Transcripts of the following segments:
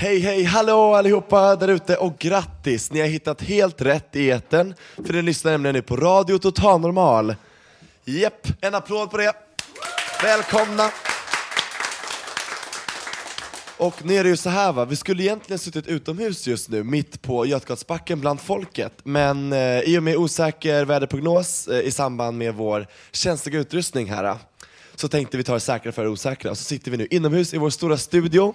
Hej, hej, hallå allihopa där ute och grattis! Ni har hittat helt rätt i etern för ni lyssnar nämligen nu på Radio Total Normal. Jep, en applåd på det. Välkomna! Och nu är det ju så här va, vi skulle egentligen suttit utomhus just nu, mitt på Götgatsbacken bland folket. Men eh, i och med osäker väderprognos eh, i samband med vår känsliga utrustning här, eh, så tänkte vi ta det säkra för det osäkra. Och så sitter vi nu inomhus i vår stora studio.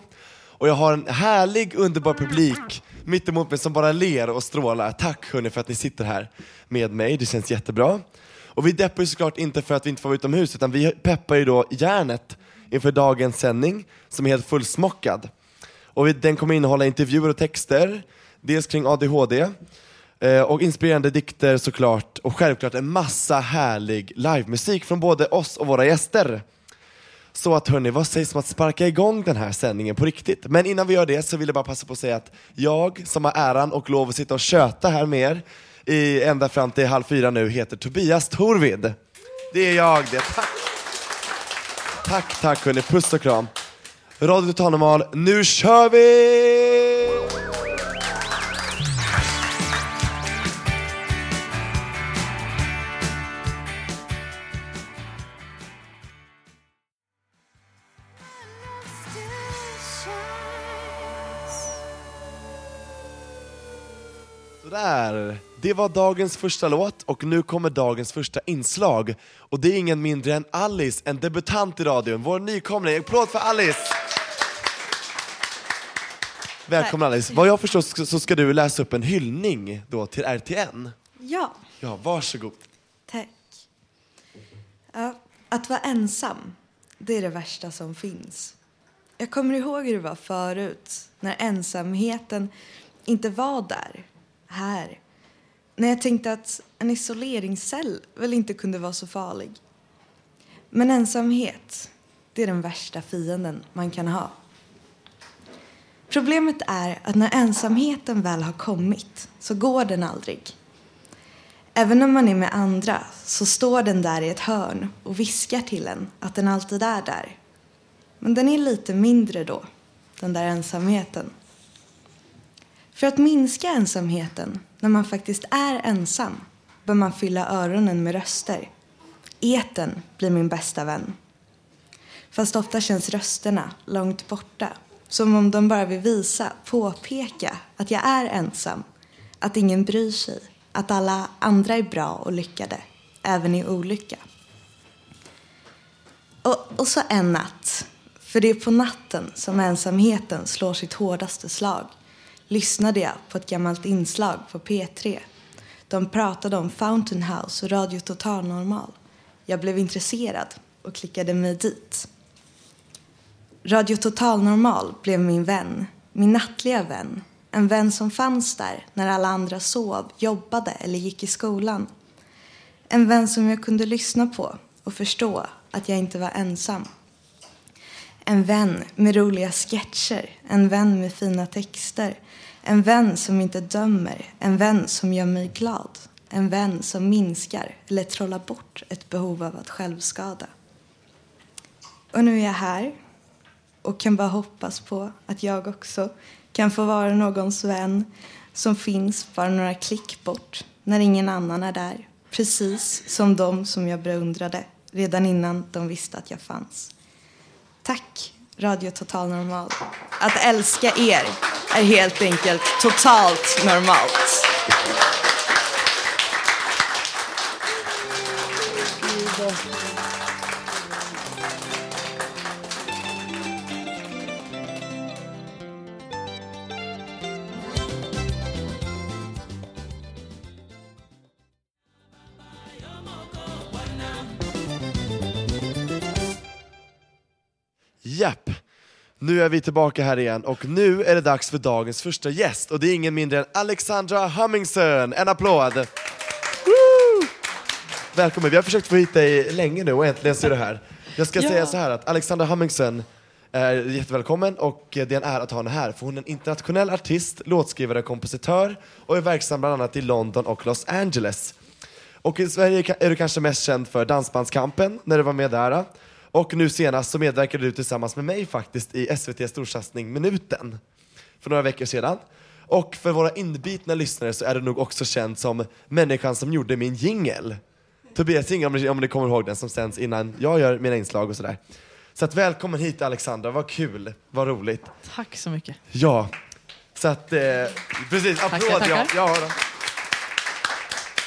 Och jag har en härlig, underbar publik mitt emot mig som bara ler och strålar. Tack hörni för att ni sitter här med mig, det känns jättebra. Och vi deppar ju såklart inte för att vi inte får vara utomhus, utan vi peppar ju då järnet inför dagens sändning som är helt fullsmockad. Och vi, den kommer innehålla intervjuer och texter, dels kring ADHD, eh, och inspirerande dikter såklart, och självklart en massa härlig livemusik från både oss och våra gäster. Så att hörni, vad sägs om att sparka igång den här sändningen på riktigt? Men innan vi gör det så vill jag bara passa på att säga att jag som har äran och lov att sitta och köta här med er i, ända fram till halv fyra nu heter Tobias Torvid. Det är jag det, tack! Tack, tack hörni, puss och kram. Radio Total Normal, nu kör vi! Det var dagens första låt och nu kommer dagens första inslag. Och det är ingen mindre än Alice, en debutant i radion, vår nykomling. Applåd för Alice! Välkommen Alice. Vad jag förstår så ska du läsa upp en hyllning då till RTN. Ja, Ja, varsågod. tack. Ja, att vara ensam, det är det värsta som finns. Jag kommer ihåg hur det var förut, när ensamheten inte var där, här. När jag tänkte att en isoleringscell väl inte kunde vara så farlig. Men ensamhet, det är den värsta fienden man kan ha. Problemet är att när ensamheten väl har kommit så går den aldrig. Även när man är med andra så står den där i ett hörn och viskar till en att den alltid är där. Men den är lite mindre då, den där ensamheten. För att minska ensamheten när man faktiskt är ensam bör man fylla öronen med röster. Eten blir min bästa vän. Fast ofta känns rösterna långt borta. Som om de bara vill visa, påpeka att jag är ensam. Att ingen bryr sig. Att alla andra är bra och lyckade. Även i olycka. Och, och så en natt. För det är på natten som ensamheten slår sitt hårdaste slag. Lyssnade jag på ett gammalt inslag på P3. De pratade om Fountain House och Radio Total Normal. Jag blev intresserad och klickade mig dit. Radio Total Normal blev min vän, min nattliga vän. En vän som fanns där när alla andra sov, jobbade eller gick i skolan. En vän som jag kunde lyssna på och förstå att jag inte var ensam. En vän med roliga sketcher, en vän med fina texter. En vän som inte dömer, en vän som gör mig glad. En vän som minskar eller trollar bort ett behov av att självskada. Och nu är jag här och kan bara hoppas på att jag också kan få vara någons vän som finns bara några klick bort när ingen annan är där. Precis som de som jag beundrade redan innan de visste att jag fanns. Tack Radio Total Normal. Att älska er är helt enkelt totalt normalt. Japp. Nu är vi tillbaka här igen och nu är det dags för dagens första gäst och det är ingen mindre än Alexandra Hummingson. En applåd! Woo! Välkommen, vi har försökt få hit dig länge nu och äntligen så är du här. Jag ska Ja. säga så här att Alexandra Hummingson är jättevälkommen och det är en ära att ha henne här för hon är en internationell artist, låtskrivare och kompositör och är verksam bland annat i London och Los Angeles. Och i Sverige är du kanske mest känd för Dansbandskampen, när du var med där. Och nu senast så medverkade du tillsammans med mig faktiskt i SVT storsatsning Minuten för några veckor sedan. Och för våra inbitna lyssnare så är du nog också känd som människan som gjorde min jingel. Tobias Jingel, om ni, om ni kommer ihåg den, som sänds innan jag gör mina inslag och sådär. Så att välkommen hit Alexandra, vad kul, vad roligt. Tack så mycket. Ja, så att, eh, precis, applåd Tackar, ja. tackar. ja då.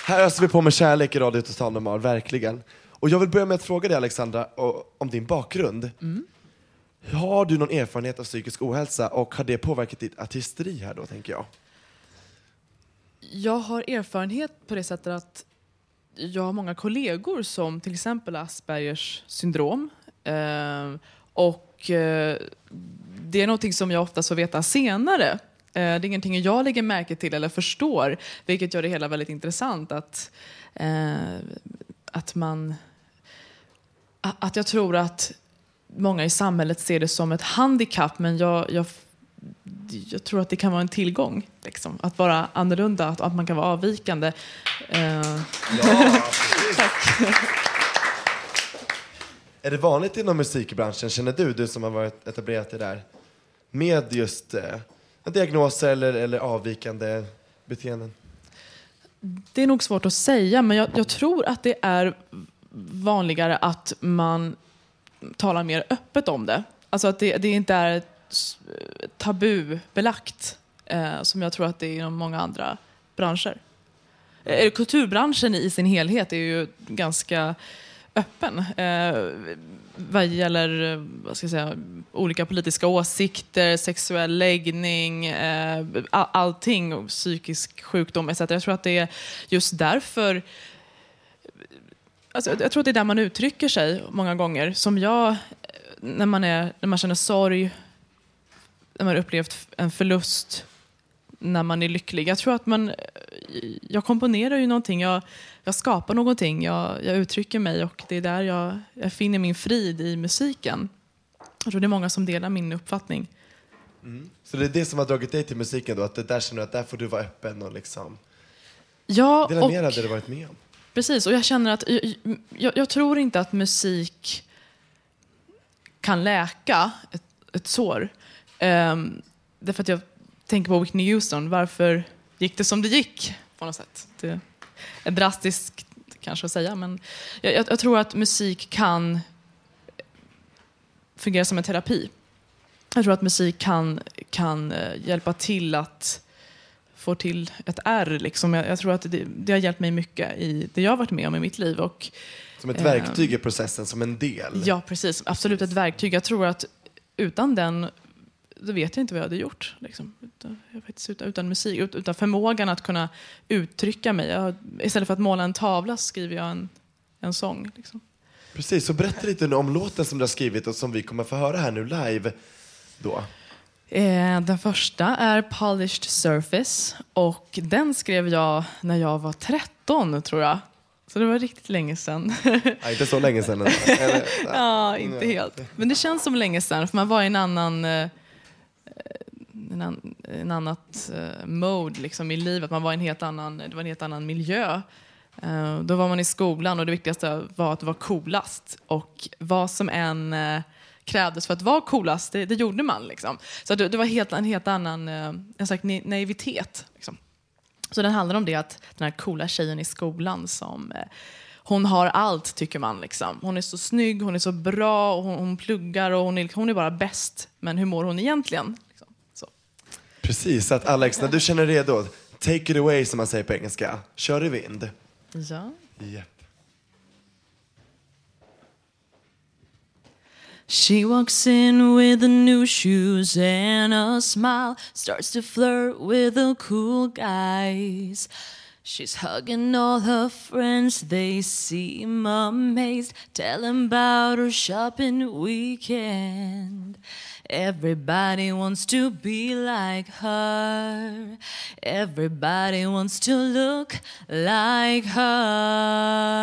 Här öser vi på med kärlek i Radio Total Normal, verkligen. Och jag vill börja med att fråga dig Alexandra och, om din bakgrund. Mm. Har du någon erfarenhet av psykisk ohälsa och har det påverkat ditt artisteri här då, tänker jag? Jag har erfarenhet på det sättet att jag har många kollegor som till exempel Aspergers syndrom. Eh, och eh, det är någonting som jag ofta får veta senare. Eh, det är ingenting jag lägger märke till eller förstår, vilket gör det hela väldigt intressant att, att man... Att jag tror att många i samhället ser det som ett handikapp, men jag, jag jag tror att det kan vara en tillgång. Liksom. Att vara annorlunda, att, att man kan vara avvikande. Eh, tack. Är det vanligt inom musikbranschen, känner du, du som har varit etablerat det där, med just eh, diagnoser eller, eller avvikande beteenden? Det är nog svårt att säga, men jag, jag tror att det är vanligare att man talar mer öppet om det. Alltså att det, det inte är tabubelagt, eh, som jag tror att det är inom många andra branscher. Eh, kulturbranschen i sin helhet är ju ganska öppen eh, vad gäller vad ska jag säga, olika politiska åsikter, sexuell läggning, eh, all, allting, psykisk sjukdom etc. Jag tror att det är just därför Alltså, jag tror att det är där man uttrycker sig många gånger. Som jag, när man, är, när man känner sorg, när man har upplevt en förlust, när man är lycklig. Jag tror att man... Jag komponerar ju någonting, jag, jag skapar någonting, jag, jag uttrycker mig och det är där jag, jag finner min frid i musiken. Jag tror det är många som delar min uppfattning. Så det är det som har dragit dig till musiken då, att det där känner du att där får du vara öppen och liksom Ja, dela och, av det du varit med om? Precis, och jag känner att jag, jag, jag tror inte att musik kan läka ett, ett sår. Um, därför att jag tänker på Whitney Houston, varför gick det som det gick? På något sätt. Det är drastiskt kanske att säga, men jag, jag, jag tror att musik kan fungera som en terapi. Jag tror att musik kan, kan eh, hjälpa till att få till ett R. Liksom. Jag, jag tror att det, det har hjälpt mig mycket i det jag har varit med om i mitt liv. Och, Som ett Ehm. verktyg i processen, som en del? ja, precis. Absolut ett verktyg. Jag tror att utan den, då vet jag inte vad jag hade gjort. Liksom. Utan, jag faktiskt, utan, utan musik, ut- utan förmågan att kunna uttrycka mig. Jag, istället för att måla en tavla skriver jag en, en sång. Liksom. Precis, så berätta lite om låten som du har skrivit och som vi kommer få höra här nu live. Då. Eh, den första är Polished Surface och den skrev jag när jag var 13 tror jag. Så det var riktigt länge sedan. Ja, inte så länge sedan. Eller, ja, inte helt. Men det känns som länge sedan för man var i en annan eh, en, an, en annat eh, mode liksom, i livet. Man var i en helt annan, det var en helt annan miljö. Eh, då var man i skolan och det viktigaste var att vara coolast. Och vad som än eh, krävdes för att vara coolast, det, det gjorde man. Liksom. Så det, det var helt, en helt annan eh, en slags na- naivitet. Liksom. Så den handlar om det att den här coola tjejen i skolan som eh, hon har allt tycker man. Liksom. Hon är så snygg, hon är så bra, och hon, hon pluggar och hon är, hon är bara bäst. Men hur mår hon egentligen? Liksom. Så. Precis, att Alex, när du känner dig redo, take it away som man säger på engelska. Kör i vind. Ja. Japp. She walks in with the new shoes and a smile, starts to flirt with the cool guys. She's hugging all her friends, they seem amazed, telling about her shopping weekend. Everybody wants to be like her. Everybody wants to look like her.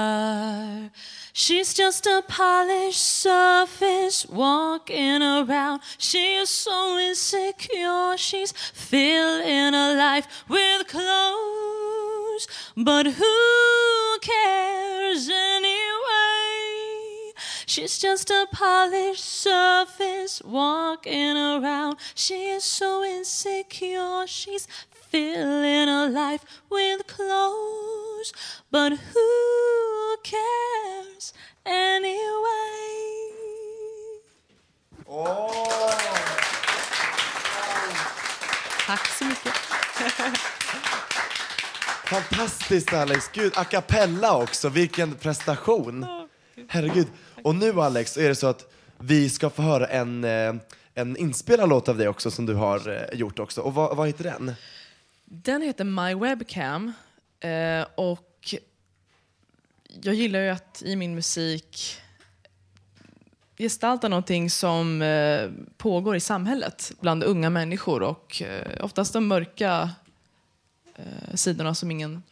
She's just a polished surface walking around. She is so insecure. She's filling her life with clothes. But who cares anyway? She's just a polished surface walking around. She is so insecure. She's filling her life with clothes. But who cares anyway? Oh. Tack så mycket. Fantastiskt Alex, gud, a cappella också, vilken prestation. Herregud. Och nu Alex, så är det så att vi ska få höra en, eh, en inspelad låt av dig också som du har eh, gjort också. Och vad, vad heter den? Den heter My Webcam. Eh, och jag gillar ju att i min musik gestalta någonting som pågår i samhället bland unga människor och oftast de mörka sidorna som ingen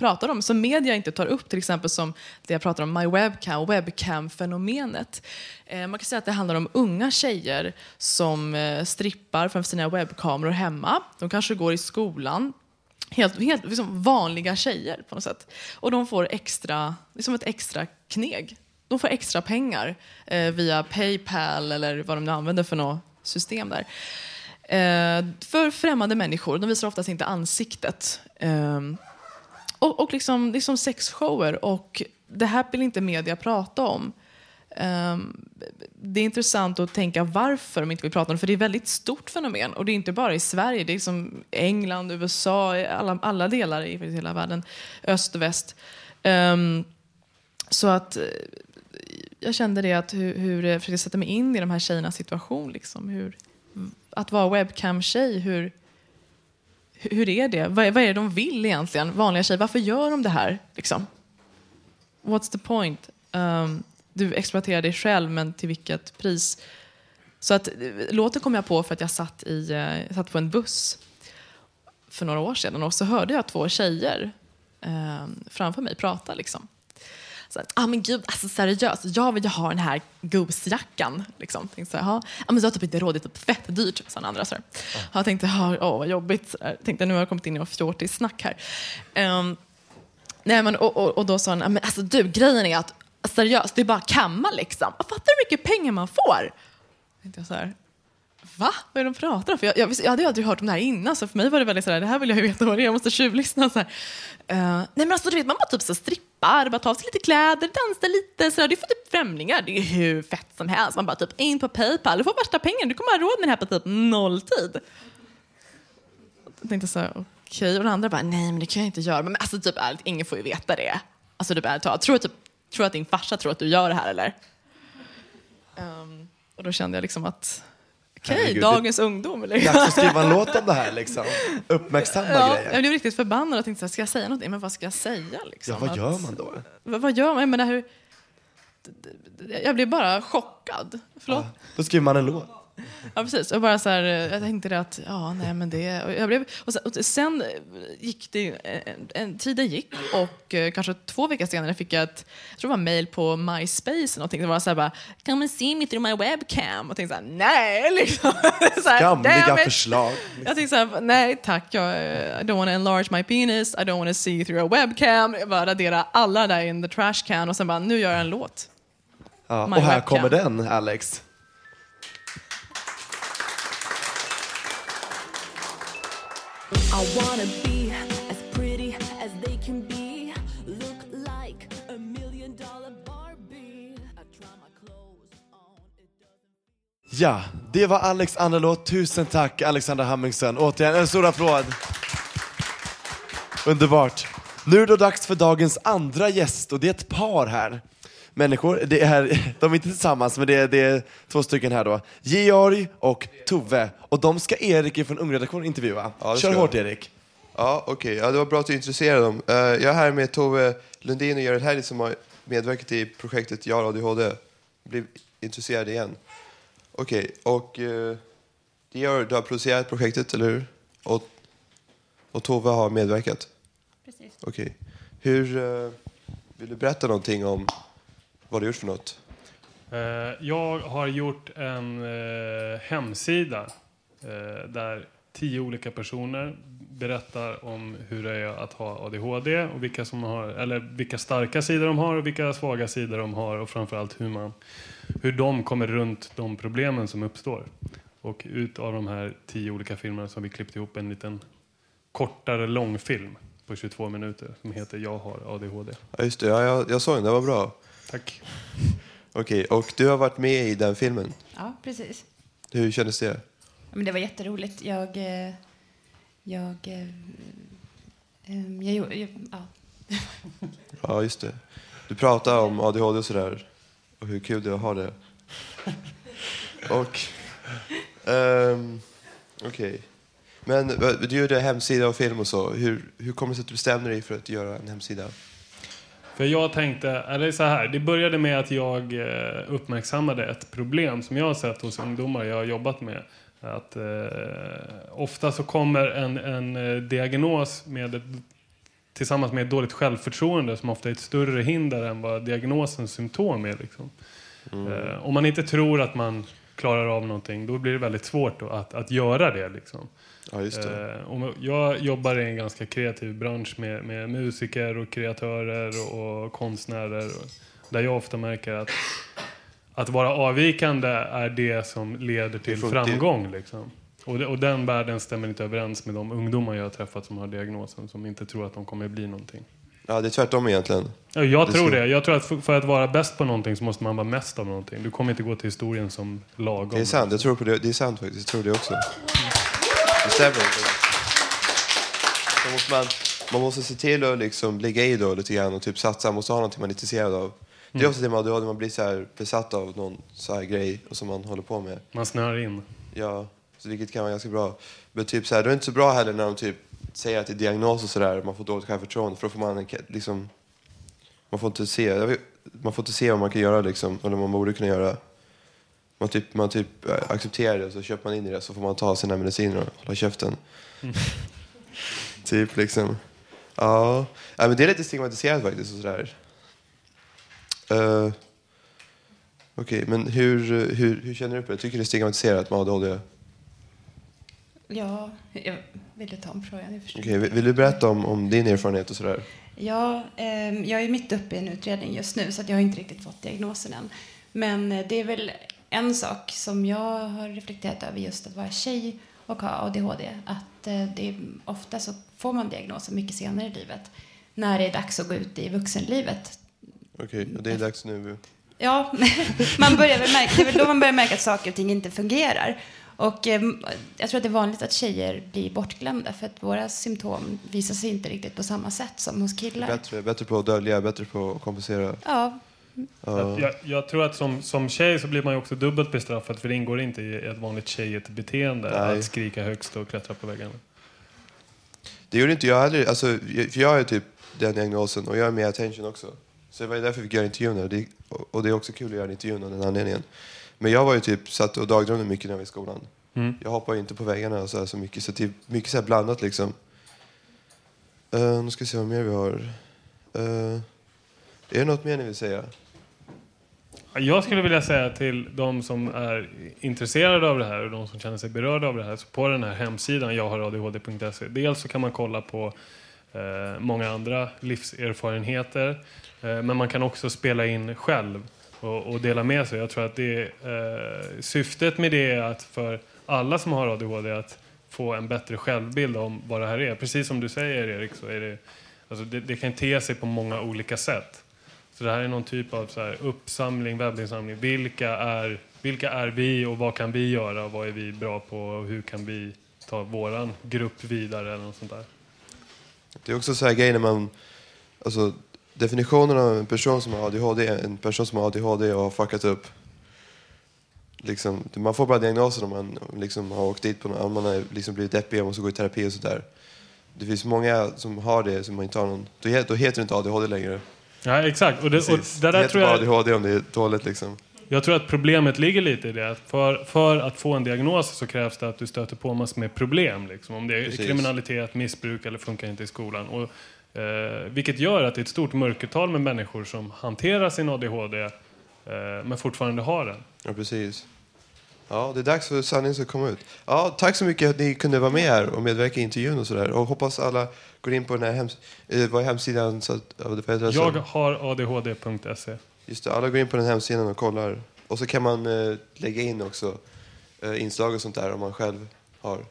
pratar om, som media inte tar upp, till exempel som det jag pratar om, My Webcam, webcam-fenomenet. Eh, man kan säga att det handlar om unga tjejer som eh, strippar framför sina webbkameror hemma. De kanske går i skolan, helt, helt liksom vanliga tjejer på något sätt. Och de får extra, liksom ett extra kneg. De får extra pengar eh, via Paypal eller vad de nu använder för något system där. Eh, för främmande människor. De visar oftast inte ansiktet. Eh, och och liksom, liksom sexshower. Och det här vill inte media prata om. Um, det är intressant att tänka varför de inte vill prata om det, för det är ett väldigt stort fenomen. Och det är inte bara i Sverige, det är liksom England, USA, alla, alla delar i hela världen, öst och väst. Um, så att eh, jag kände det att hur, hur jag försökte sätta mig in i de här tjejernas situation. Liksom, hur, att vara webcam-tjej, hur, hur är det? Vad, är? vad är det de vill egentligen, vanliga tjejer? Varför gör de det här? Liksom? What's the point? Um, du exploaterar dig själv, men till vilket pris? Så att, eh, låten kom jag på för att jag satt, i, jag satt på en buss för några år sedan och så hörde jag två tjejer um, framför mig prata. Liksom. Så ah, men gud, alltså seriöst, jag vill ju ha den här Goose-jackan. Liksom. Tänkte så här, ah, men jag har typ inte råd, det är typ fett dyrt, sa den andra. Så här. Jag tänkte, åh oh, vad jobbigt. Tänkte, nu har jag kommit in i fjortis-snack här. Um, nej, men, och, och, och då sa han, men alltså du, grejen är att seriöst, det är bara kamma liksom. Jag fattar hur mycket pengar man får? Jag så här, Va? Vad är de pratar om? För jag, jag, jag hade aldrig hört om det här innan, så för mig var det väldigt sådär, det här vill jag ju veta vad det är, jag måste tjuvlyssna. Så uh, nej men alltså du vet, man bara typ så strippar, bara tar av sig lite kläder, dansar lite, sådär. det är för typ främlingar, det är hur fett som helst. Man bara typ in på Paypal, du får värsta pengar, du kommer ha råd med det här på typ nolltid. Jag tänkte så okej, okay. och den andra bara, nej men det kan jag inte göra. Men alltså typ ärligt, ingen får ju veta det. Alltså du bara, tror tror typ tror att din farsa tror att du gör det här eller? Um, och då kände jag liksom att Okej, okay, dagens det... ungdom. Eller? Dags att skriva en låt om det här. Liksom. Uppmärksamma ja, grejer. Jag blev riktigt förbannad och tänkte, ska jag säga något? Men vad ska jag säga? Liksom? Ja, vad gör man då? Vad, vad gör man? Jag, menar, hur... jag blev bara chockad. Förlåt? Ja, då skriver man en låt. Ja, precis. Och bara så här, jag tänkte det att, ja, nej men det... Och jag blev, och sen, och sen gick det, en, en tiden gick och eh, kanske två veckor senare fick jag ett, jag tror det var mail på MySpace eller någonting. Det var så här bara, come and see me through my webcam. Och tänkte så här, nej liksom. så här, Skamliga förslag. Jag tänkte så här, nej tack, jag, I don't want to enlarge my penis, I don't want to see through a webcam. Jag bara radera alla där in the trash can och sen bara, nu gör jag en låt. Ja, och här webcam. kommer den, Alex. Ja, det var Alex andra låt. Tusen tack Alexandra Hammingsen. Återigen en stor applåd. Underbart. Nu är det dags för dagens andra gäst och det är ett par här. Människor, det är, de är inte tillsammans men det är, det är två stycken här då. Georg och Tove. Och de ska Erik från Ungredaktionen intervjua. Ja, det Kör ska hårt jag. Erik. Ja, okej. Ja, det var bra att du introducerade dem. Eh, jag är här med Tove Lundin och Gerhard Herlitz som har medverkat i projektet Jag har ADHD. Blev intresserad igen. Okej, och uh, Georg, du har producerat projektet, eller hur? Och, och Tove har medverkat? Precis. Okej. Hur... eh, vill du berätta någonting om vad du gjort för något? Eh, Jag har gjort en eh, hemsida eh, där tio olika personer berättar om hur det är att ha ADHD och vilka, som har, eller vilka starka sidor de har och vilka svaga sidor de har och framförallt hur, man, hur de kommer runt de problemen som uppstår. Och ut av de här tio olika filmerna så har vi klippt ihop en liten kortare långfilm på 22 minuter som heter Jag har ADHD. Ja, just det. Ja, jag, jag såg den. Det var bra. Tack. Okej, och du har varit med i den filmen. Ja, precis. Hur kändes det? Men det var jätteroligt. Jag... eh, Jag... eh, ehm, Jag gjorde... jag- Ja. Ja, just det. Du pratade om ADHD och sådär. Och hur kul det är att ha det. och... ehm, Okej. Men vad- du gjorde hemsida och film och så. Hur, hur kommer det sig att du bestämde dig för att göra en hemsida? För jag tänkte, eller så här, det började med att jag eh, uppmärksammade ett problem som jag har sett hos ungdomar jag har jobbat med. Att eh, ofta så kommer en, en eh, diagnos med ett, tillsammans med ett dåligt självförtroende som ofta är ett större hinder än vad diagnosens symptom är. Liksom. Eh, om man inte tror att man klarar av någonting, då blir det väldigt svårt att, att göra det. Liksom. Ja, just det. Eh, och jag jobbar i en ganska kreativ bransch med, med musiker och kreatörer och, konstnärer. Där jag ofta märker att att vara avvikande är det som leder till framgång. Liksom. Och, och den världen stämmer inte överens med de ungdomar jag har träffat som har diagnosen, som inte tror att de kommer bli någonting. Ja, det är tvärtom egentligen. Ja, Jag Det tror ska- det. Jag tror att för, för att vara bäst på någonting så måste man vara mest av någonting. Du kommer inte gå till historien som lagom. Det är sant. Jag tror på det. Det är sant faktiskt. Jag tror det också. Det stämmer. Så måste man, man måste se till att liksom lägga i då lite grann och typ satsa. Man måste ha någonting man är intresserad av. Det är Mm. också det med ADHD, man blir så här besatt av någon så här grej och som man håller på med. Man snör in. Ja, så vilket kan vara ganska bra. Men typ så här, det är inte så bra heller när de typ säger att det är diagnos och sådär, man får dåligt självförtroende, för då får man liksom, man får inte se, man får inte se vad man kan göra liksom, eller vad man borde kunna göra. Man typ, man typ eh, accepterar det och så köper man in i det så får man ta sina mediciner och hålla käften. Mm. typ liksom. Ja, ja men det är lite stigmatiserat faktiskt och sådär. Uh, Okej, men hur, hur, hur känner du på det? Tycker du det är stigmatiserat med ADHD? Ja, jag ville ta om frågan. Jag förstår. Okej, vill, vill du berätta om, om din erfarenhet och sådär? Ja, ehm, jag är mitt uppe i en utredning just nu så att jag har inte riktigt fått diagnosen än. Men eh, det är väl en sak som jag har reflekterat över just att vara tjej och ha ADHD. Att eh, det är, ofta så får man diagnosen mycket senare i livet. När det är dags att gå ut i vuxenlivet. Okej, och det är dags nu. Ja, man börjar väl märka, det är väl då man börjar märka att saker och ting inte fungerar. Och eh, jag tror att det är vanligt att tjejer blir bortglömda för att våra symptom visar sig inte riktigt på samma sätt som hos killar. Bättre, bättre på att dölja, bättre på att kompensera. Ja, Ja. Jag, jag tror att som, som tjej så blir man ju också dubbelt bestraffad för det ingår inte i ett vanligt tjejigt beteende Nej. att skrika högst och klättra på väggarna. Det gjorde inte jag heller. Alltså, för jag ju typ den diagnosen och jag är med attention också. Så det var därför vi fick göra intervjun. här. Det, och och det är också kul att göra en intervju av den anledningen. Men jag var ju typ satt och dagdrömde mycket när jag var i skolan. Mm. Jag hoppar ju inte på väggarna och så, här så mycket. Så är mycket så här blandat liksom. Uh, nu ska vi se vad mer vi har. Uh, är det något mer ni vill säga? Jag skulle vilja säga till de som är intresserade av det här och de som känner sig berörda av det här, så på den här hemsidan jagharadhd.se, dels så kan man kolla på eh, många andra livserfarenheter, eh, men man kan också spela in själv och, och dela med sig. Jag tror att det, eh, syftet med det är att för alla som har ADHD att få en bättre självbild om vad det här är. Precis som du säger Erik, så är det, alltså det, det kan te sig på många olika sätt. Så det här är någon typ av så här uppsamling, webbinsamling. Vilka är vilka är vi och vad kan vi göra vad är vi bra på och hur kan vi ta våran grupp vidare eller något sånt där. Det är också så här grejer när man... Alltså, definitionen av en person som har ADHD är en person som har ADHD och har fuckat upp. Liksom, man får bara diagnosen om man liksom har åkt dit på något, om man har liksom blivit deppig och måste gå i terapi och sådär. Det finns många som har det som man inte har någon... Då då heter det inte ADHD längre. Ja, exakt. Och det, och Precis. det där tror jag... ADHD om det är dåligt liksom. Jag tror att problemet ligger lite i det. För, för att få en diagnos så krävs det att du stöter på massor med problem. Liksom. Om det är Precis. kriminalitet, missbruk eller funkar inte i skolan. Och, eh, vilket gör att det är ett stort mörkertal med människor som hanterar sin ADHD eh, men fortfarande har den. Ja, precis. Ja, det är dags för sanningen att komma ut. Ja, tack så mycket att ni kunde vara med här och medverka i intervjun och sådär. Och hoppas alla går in på den här hems eh, vad är hemsidan. Så att? Jag har adhd.se. Just det, alla går in på den hemsidan och kollar. Och så kan man eh, lägga in också eh, inslag och sånt där om man själv har. Om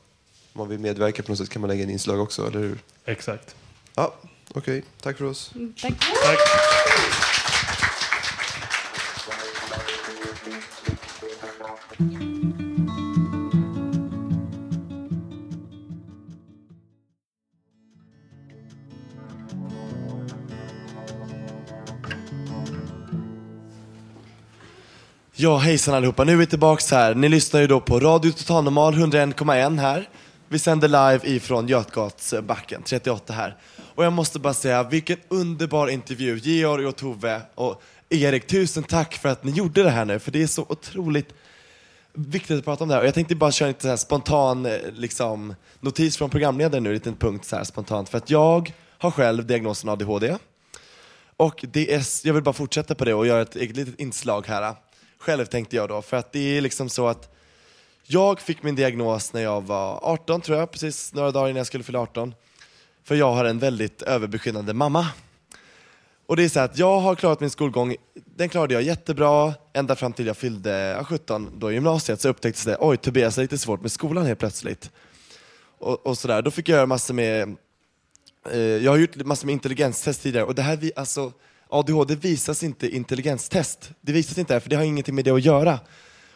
man vill medverka på något sätt kan man lägga in inslag också, eller hur? Exakt. Ja, okej. Tack för oss. Tack. Tack. Ja, hejsan allihopa. Nu är vi tillbaks här. Ni lyssnar ju då på Radio Total Normal 101,1 här. Vi sänder live ifrån Götgatsbacken 38 här. Och jag måste bara säga, vilken underbar intervju. Georg och Tove och Erik, tusen tack för att ni gjorde det här nu. För det är så otroligt viktigt att prata om det här. Och jag tänkte bara köra en lite så här spontan eh, liksom, notis från programledaren nu, en liten punkt så här spontant. För att jag har själv diagnosen ADHD. Och det är, jag vill bara fortsätta på det och göra ett eget litet inslag här. Själv tänkte jag då, för att det är liksom så att jag fick min diagnos när jag var 18 tror jag, precis några dagar innan jag skulle fylla 18. För jag har en väldigt överbeskyddande mamma. Och det är så att jag har klarat min skolgång, den klarade jag jättebra, ända fram till jag fyllde 17 då i gymnasiet så upptäcktes det, oj Tobias har lite svårt med skolan helt plötsligt. Och, och sådär, då fick jag göra massor med Eh, jag har gjort massor med intelligenstest tidigare och det här, vi- alltså, ADHD visas inte i intelligenstest. Det visas inte här, för det har ingenting med det att göra.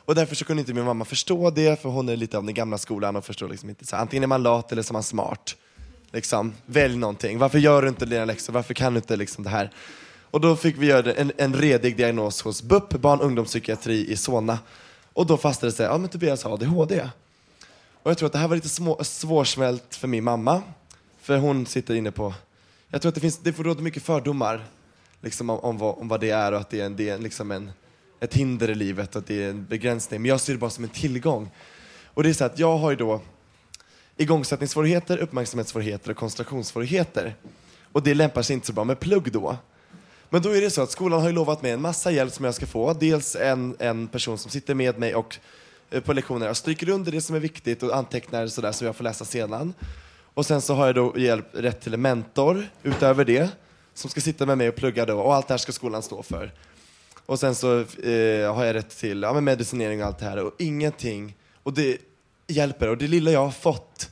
Och därför så kunde inte min mamma förstå det, för hon är lite av den gamla skolan och förstår liksom inte. Så antingen är man lat eller så är man smart. Liksom, välj någonting. Varför gör du inte dina läxor? Varför kan du inte liksom det här? Och då fick vi göra en, en redig diagnos hos BUP, barn och ungdomspsykiatri i Solna. Och då fastställde det sig, ja men Tobias har ADHD. Och jag tror att det här var lite små, svårsmält för min mamma. För hon sitter inne på, jag tror att det finns, det får råda mycket fördomar liksom om, om, vad, om vad det är och att det är, en, det är liksom en, ett hinder i livet och att det är en begränsning. Men jag ser det bara som en tillgång. Och det är så att jag har ju då igångsättningssvårigheter, uppmärksamhetssvårigheter och koncentrationssvårigheter. Och det lämpar sig inte så bra med plugg då. Men då är det så att skolan har ju lovat mig en massa hjälp som jag ska få. Dels en, en person som sitter med mig och eh, på lektioner och stryker under det som är viktigt och antecknar sådär så jag får läsa sedan. Och sen så har jag då hjälp, rätt till en mentor utöver det som ska sitta med mig och plugga då och allt det här ska skolan stå för. Och sen så eh, har jag rätt till ja, men medicinering och allt det här och ingenting. Och det hjälper och det lilla jag har fått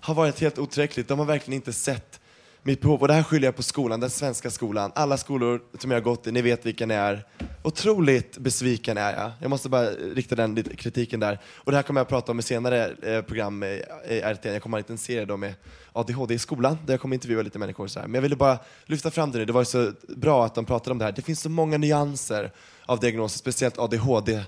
har varit helt otillräckligt. De har verkligen inte sett mitt behov. Och det här skyller jag på skolan, den svenska skolan. Alla skolor som jag har gått i, ni vet vilka ni är. Otroligt besviken är jag. Jag måste bara rikta den kritiken där. Och det här kommer jag att prata om i senare eh, program i i RT. Jag kommer att ha en liten serie då med ADHD i skolan, där jag kommer intervjua lite människor. Så här. Men jag ville bara lyfta fram det nu. Det var så bra att de pratade om det här. Det finns så många nyanser av diagnoser, speciellt ADHD.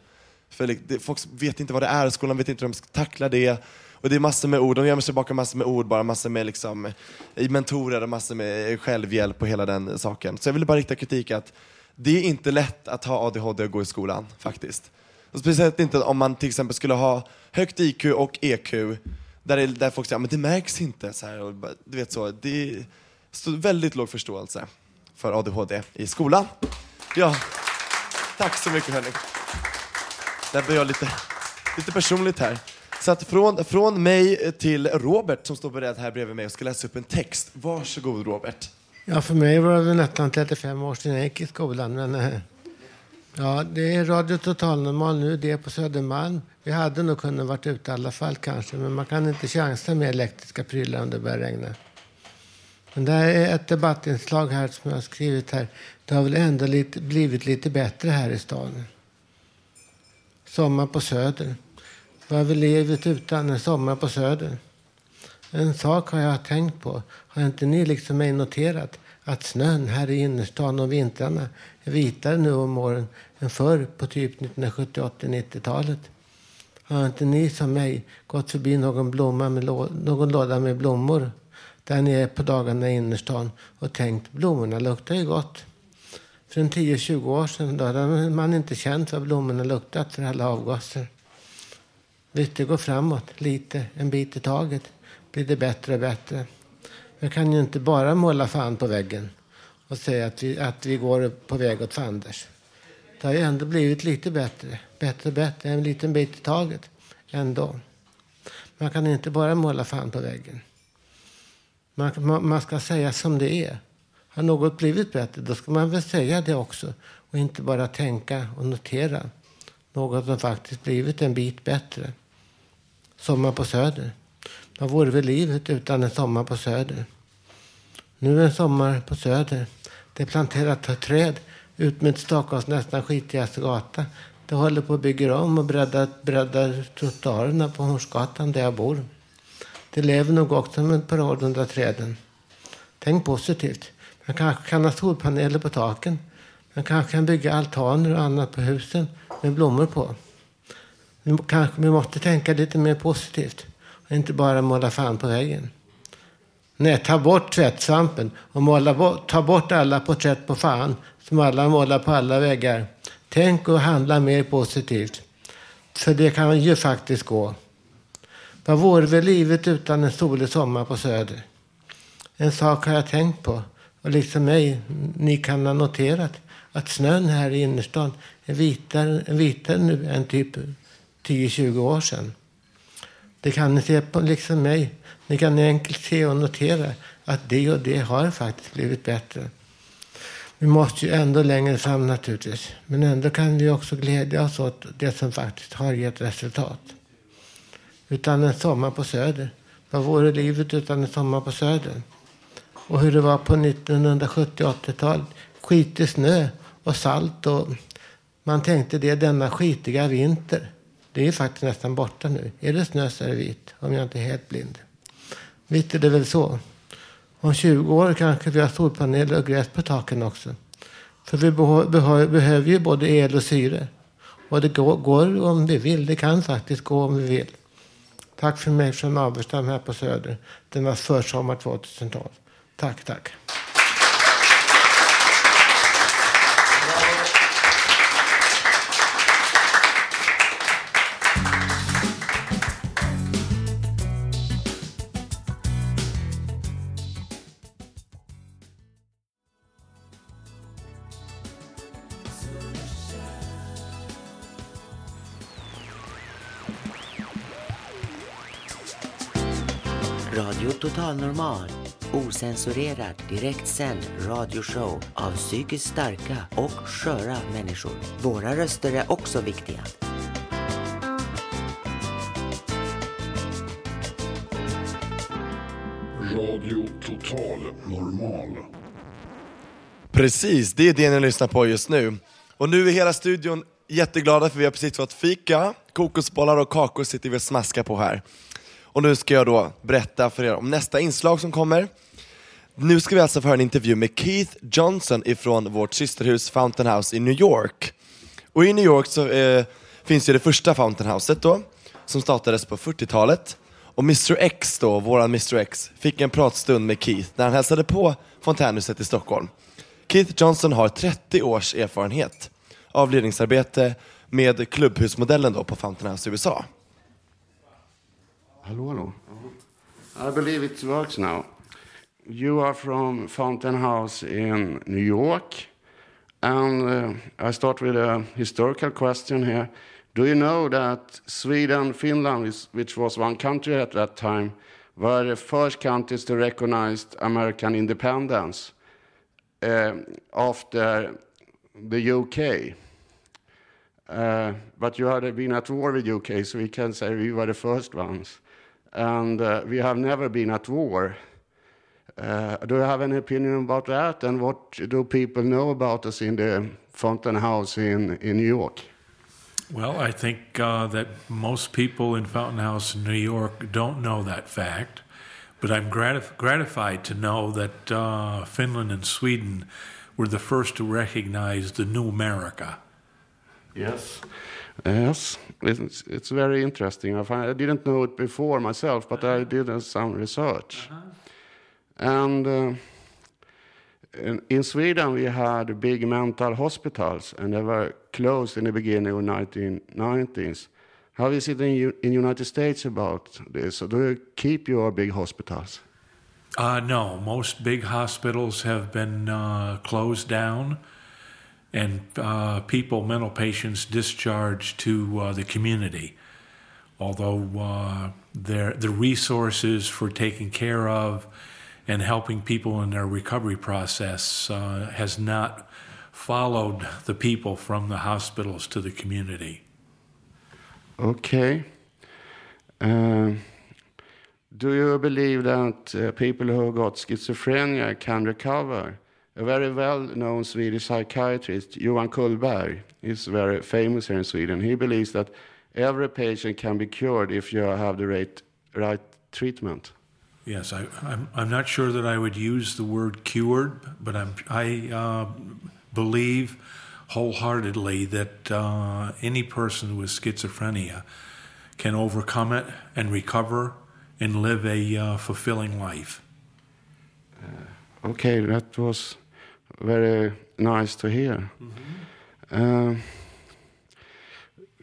För folk vet inte vad det är, skolan vet inte hur de ska tackla det. Och det är massor med ord, de gömmer sig bakom massor med ord bara, massor med liksom, mentorer och massor med självhjälp och hela den saken. Så jag ville bara rikta kritik att det är inte lätt att ha ADHD och gå i skolan, faktiskt. Och speciellt inte om man till exempel skulle ha högt IQ och EQ, där, det, där folk säger men det märks inte. Så här, och, du vet så, det är väldigt låg förståelse för ADHD i skolan. Ja, tack så mycket hörni. Där blir jag lite, lite personligt här. Så att från, från mig till Robert som står beredd här bredvid mig och ska läsa upp en text. Varsågod Robert. Ja, för mig var det nästan 35 år sedan jag gick i skolan. Men, eh, ja, det är Radio Total Normal nu, det är på Södermalm. Vi hade nog kunnat varit ute i alla fall kanske, men man kan inte chansa med elektriska prylar om det börjar regna. Men det här är ett debattinslag här som jag har skrivit här. Det har väl ändå lite, blivit lite bättre här i stan. Sommar på Söder. Vad är livet utan en sommar på Söder? En sak har jag tänkt på. Har inte ni liksom mig noterat? Att snön här i innerstan om vintrarna är vitare nu om åren än förr på typ 1970-80-90-talet. Har inte ni som mig gått förbi någon, blomma med någon låda med blommor där nere på dagarna i innerstan och tänkt blommorna luktar ju gott. För en 10-20 år sedan då hade man inte känt vad blommorna luktat för alla avgaser. Visst, det går framåt lite, en bit i taget blir det bättre och bättre. Jag kan ju inte bara måla fan på väggen och säga att vi, att vi går på väg åt fanders. Det har ju ändå blivit lite bättre, bättre och bättre, en liten bit i taget ändå. Man kan inte bara måla fan på väggen. Man, man ska säga som det är. Har något blivit bättre, då ska man väl säga det också. Och inte bara tänka och notera något som faktiskt blivit en bit bättre. Sommar på Söder. Vad vore väl livet utan en sommar på Söder? Nu en sommar på Söder. Det är planterat träd ut med Stockholms nästan skitigaste gata. Det håller på att bygga om och breddar, breddar trottoarerna på Hornsgatan där jag bor. Det lever nog också med ett par år under träden. Tänk positivt. Man kanske kan ha solpaneler på taken. Man kanske kan bygga altaner och annat på husen med blommor på. Kanske vi måste tänka lite mer positivt och inte bara måla fan på väggen. Nej, ta bort tvättsvampen och måla bort, ta bort alla porträtt på fan som alla målar på alla väggar. Tänk och handla mer positivt. För det kan ju faktiskt gå. Vad vore väl livet utan en solig sommar på Söder? En sak har jag tänkt på och liksom mig, ni kan ha noterat att snön här i innerstan är vitare, vitare nu än typ 10-20 år sedan. Det kan ni se på liksom mig. Ni kan enkelt se och notera att det och det har faktiskt blivit bättre. Vi måste ju ändå längre fram naturligtvis. Men ändå kan vi också glädja oss åt det som faktiskt har gett resultat. Utan en sommar på Söder. Vad vore livet utan en sommar på Söder? Och hur det var på 1970 80-talet. Skitig snö och salt och man tänkte det denna skitiga vinter. Det är faktiskt nästan borta nu. Är det snö så är det vitt, om jag inte är helt blind. Vitt är det väl så. Om 20 år kanske vi har solpaneler och gräs på taken också. För vi behöver ju både el och syre. Och det går, om vi vill. Det kan faktiskt gå om vi vill. Tack för mig från Averstam här på Söder. Denna försommar 2012. Tack, tack. Total Normal. Osensurerad, direktsänd radioshow av psykiskt starka och sköra människor. Våra röster är också viktiga. Radio Total Normal. Precis, det är det ni lyssnar på just nu. Och nu är hela studion jätteglada för vi har precis fått fika, kokosbollar och kakor sitter vi och smaskar på här. Och nu ska jag då berätta för er om nästa inslag som kommer. Nu ska vi alltså få höra en intervju med Keith Johnson ifrån vårt systerhus Fountain House i New York. Och i New York så eh, finns ju det första Fountain Houset då, som startades på 40-talet. Och Mr X då, våran Mr X, fick en pratstund med Keith när han hälsade på fontänhuset i Stockholm. Keith Johnson har 30 års erfarenhet av ledningsarbete med klubbhusmodellen då på Fountain House i USA. Hello, hello. I believe it works now. You are from Fountain House in New York. And uh, I start with a historical question here. Do you know that Sweden, Finland, which was one country at that time, were the first countries to recognize American independence uh, after the UK? Uh, but you had been at war with UK, so we can say we were the first ones and uh, we have never been at war. Uh, do you have any opinion about that? And what do people know about us in the Fountain House in, in New York? Well, I think uh, that most people in Fountain House, in New York, don't know that fact. But I'm gratif- gratified to know that uh, Finland and Sweden were the first to recognize the new America. Yes. Yes, it's, it's very interesting. I, find, I didn't know it before myself, but I did uh, some research. And uh, in, in Sweden, we had big mental hospitals, and they were closed in the beginning of 1990s. How is it in in United States about this? Do you keep your big hospitals? Uh, no, most big hospitals have been uh, closed down and uh, people, mental patients, discharged to uh, the community. Although uh, their, the resources for taking care of and helping people in their recovery process uh, has not followed the people from the hospitals to the community. Okay. Um, do you believe that uh, people who got schizophrenia can recover? A very well-known Swedish psychiatrist, Johan Kullberg, is very famous here in Sweden. He believes that every patient can be cured if you have the right, right treatment. Yes, I, I'm, I'm not sure that I would use the word cured, but I'm, I uh, believe wholeheartedly that uh, any person with schizophrenia can overcome it and recover and live a uh, fulfilling life. Okay, that was very nice to hear. Uh,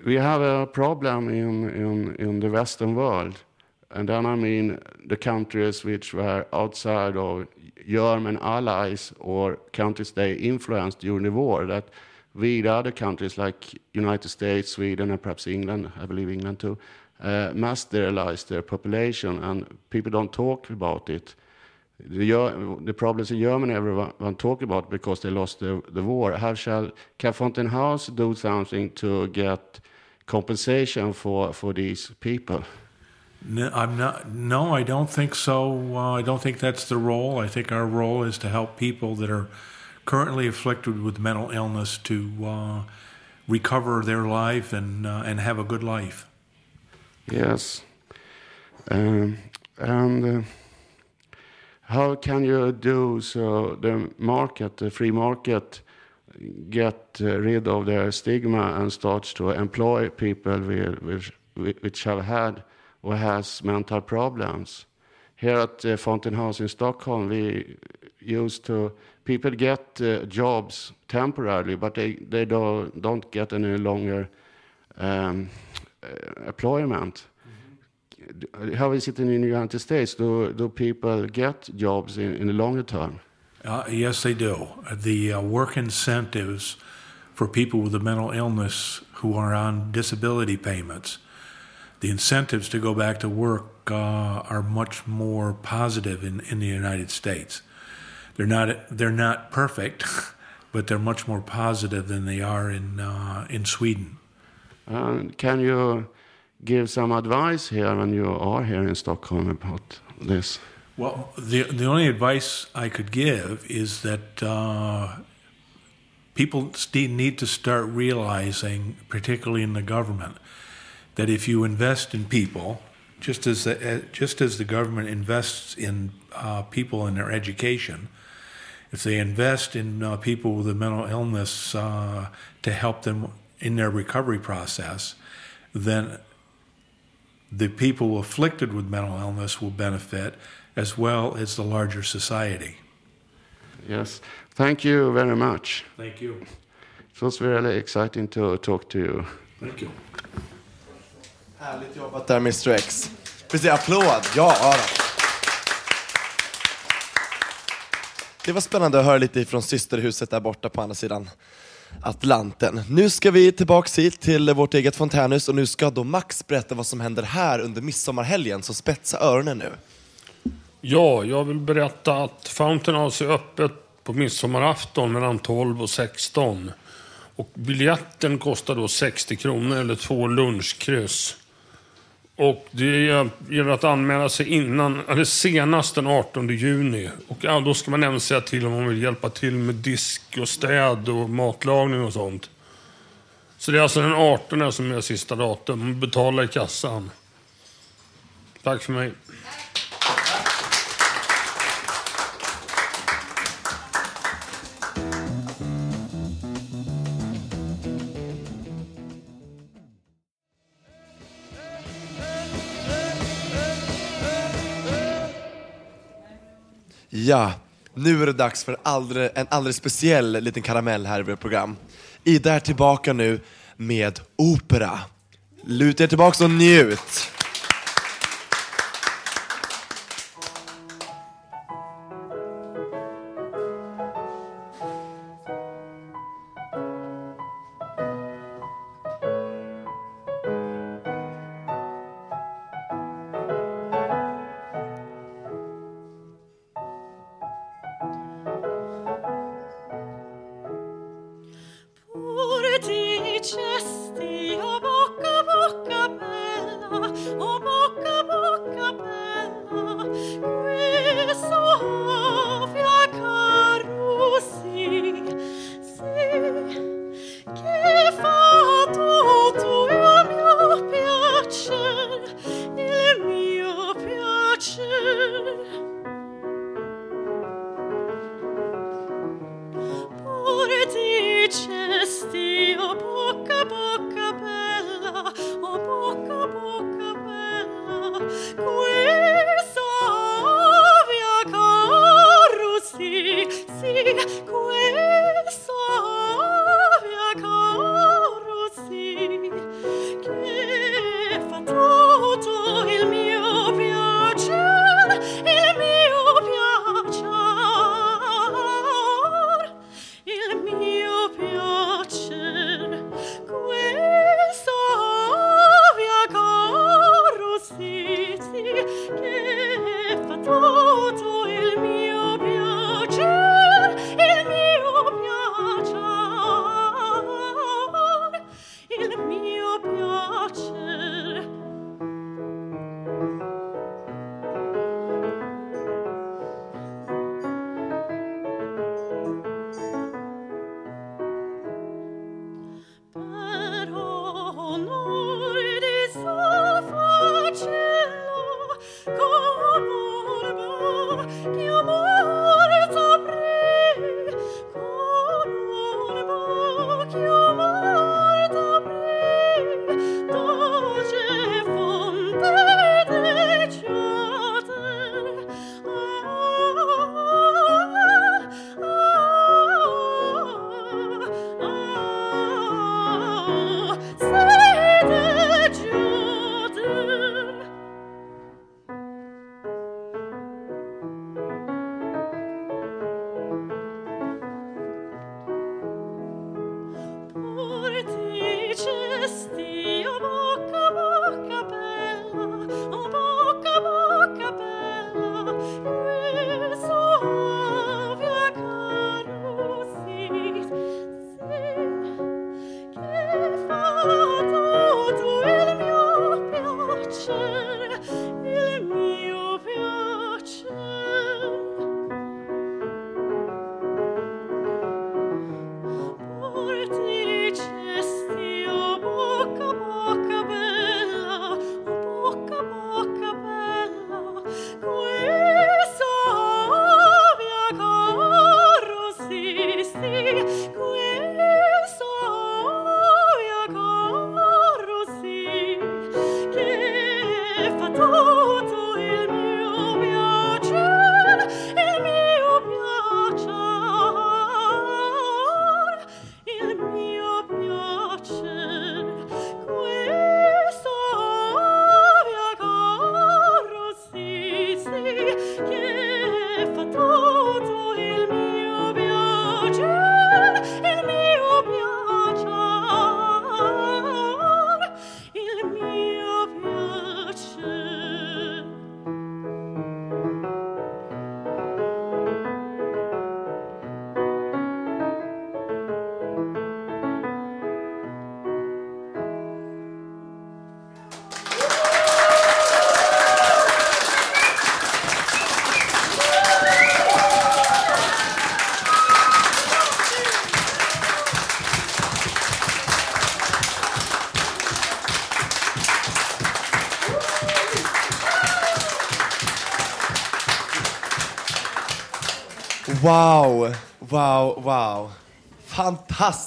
we have a problem in, in, in the Western world, and then I mean the countries which were outside of German allies or countries they influenced during the war. That we, the other countries like United States, Sweden, and perhaps England, I believe England too, uh, must sterilize their population, and people don't talk about it. The, the problems in Germany, everyone talk about because they lost the, the war. How shall can House do something to get compensation for, for these people? No, I'm not. No, I don't think so. Uh, I don't think that's the role. I think our role is to help people that are currently afflicted with mental illness to uh, recover their life and uh, and have a good life. Yes. Um, and uh, how can you do so the market, the free market, get uh, rid of their stigma and starts to employ people with, with, which have had or has mental problems? Here at uh, Fountain House in Stockholm, we used to people get uh, jobs temporarily, but they they don't don't get any longer um, uh, employment. How is it in the United States? Do do people get jobs in, in the longer term? Uh, yes, they do. The uh, work incentives for people with a mental illness who are on disability payments, the incentives to go back to work uh, are much more positive in, in the United States. They're not they're not perfect, but they're much more positive than they are in uh, in Sweden. Uh, can you give some advice here when you are here in Stockholm about this? Well, the the only advice I could give is that uh, people need to start realizing, particularly in the government, that if you invest in people, just as the, uh, just as the government invests in uh, people in their education, if they invest in uh, people with a mental illness uh, to help them in their recovery process, then the people afflicted with mental illness will benefit as well as the larger society. Yes. Thank you very much. Thank you. It was really exciting to talk to you. Thank you. Härligt jobbat där Mr X. Precis, applåd. Ja, ja. Det var spännande att höra lite från systerhuset där borta på andra sidan Atlanten. Nu ska vi tillbaks hit till vårt eget fontänhus och nu ska då Max berätta vad som händer här under midsommarhelgen, så spetsa öronen nu. Ja, jag vill berätta att Fountain House är öppet på midsommarafton mellan 12 och 16. Och biljetten kostar då 60 kronor eller två lunchkryss. Och det gäller att anmäla sig innan, eller senast den 18 juni. Och ja, då ska man även säga till om man vill hjälpa till med disk och städ och matlagning och sånt. Så det är alltså den 18 som är sista datum. Man betalar i kassan. Tack för mig. nya, nu är det dags för alldeles, en alldeles speciell liten karamell här i vårt program. Ida är tillbaka nu med opera. Luta er tillbaka och njut!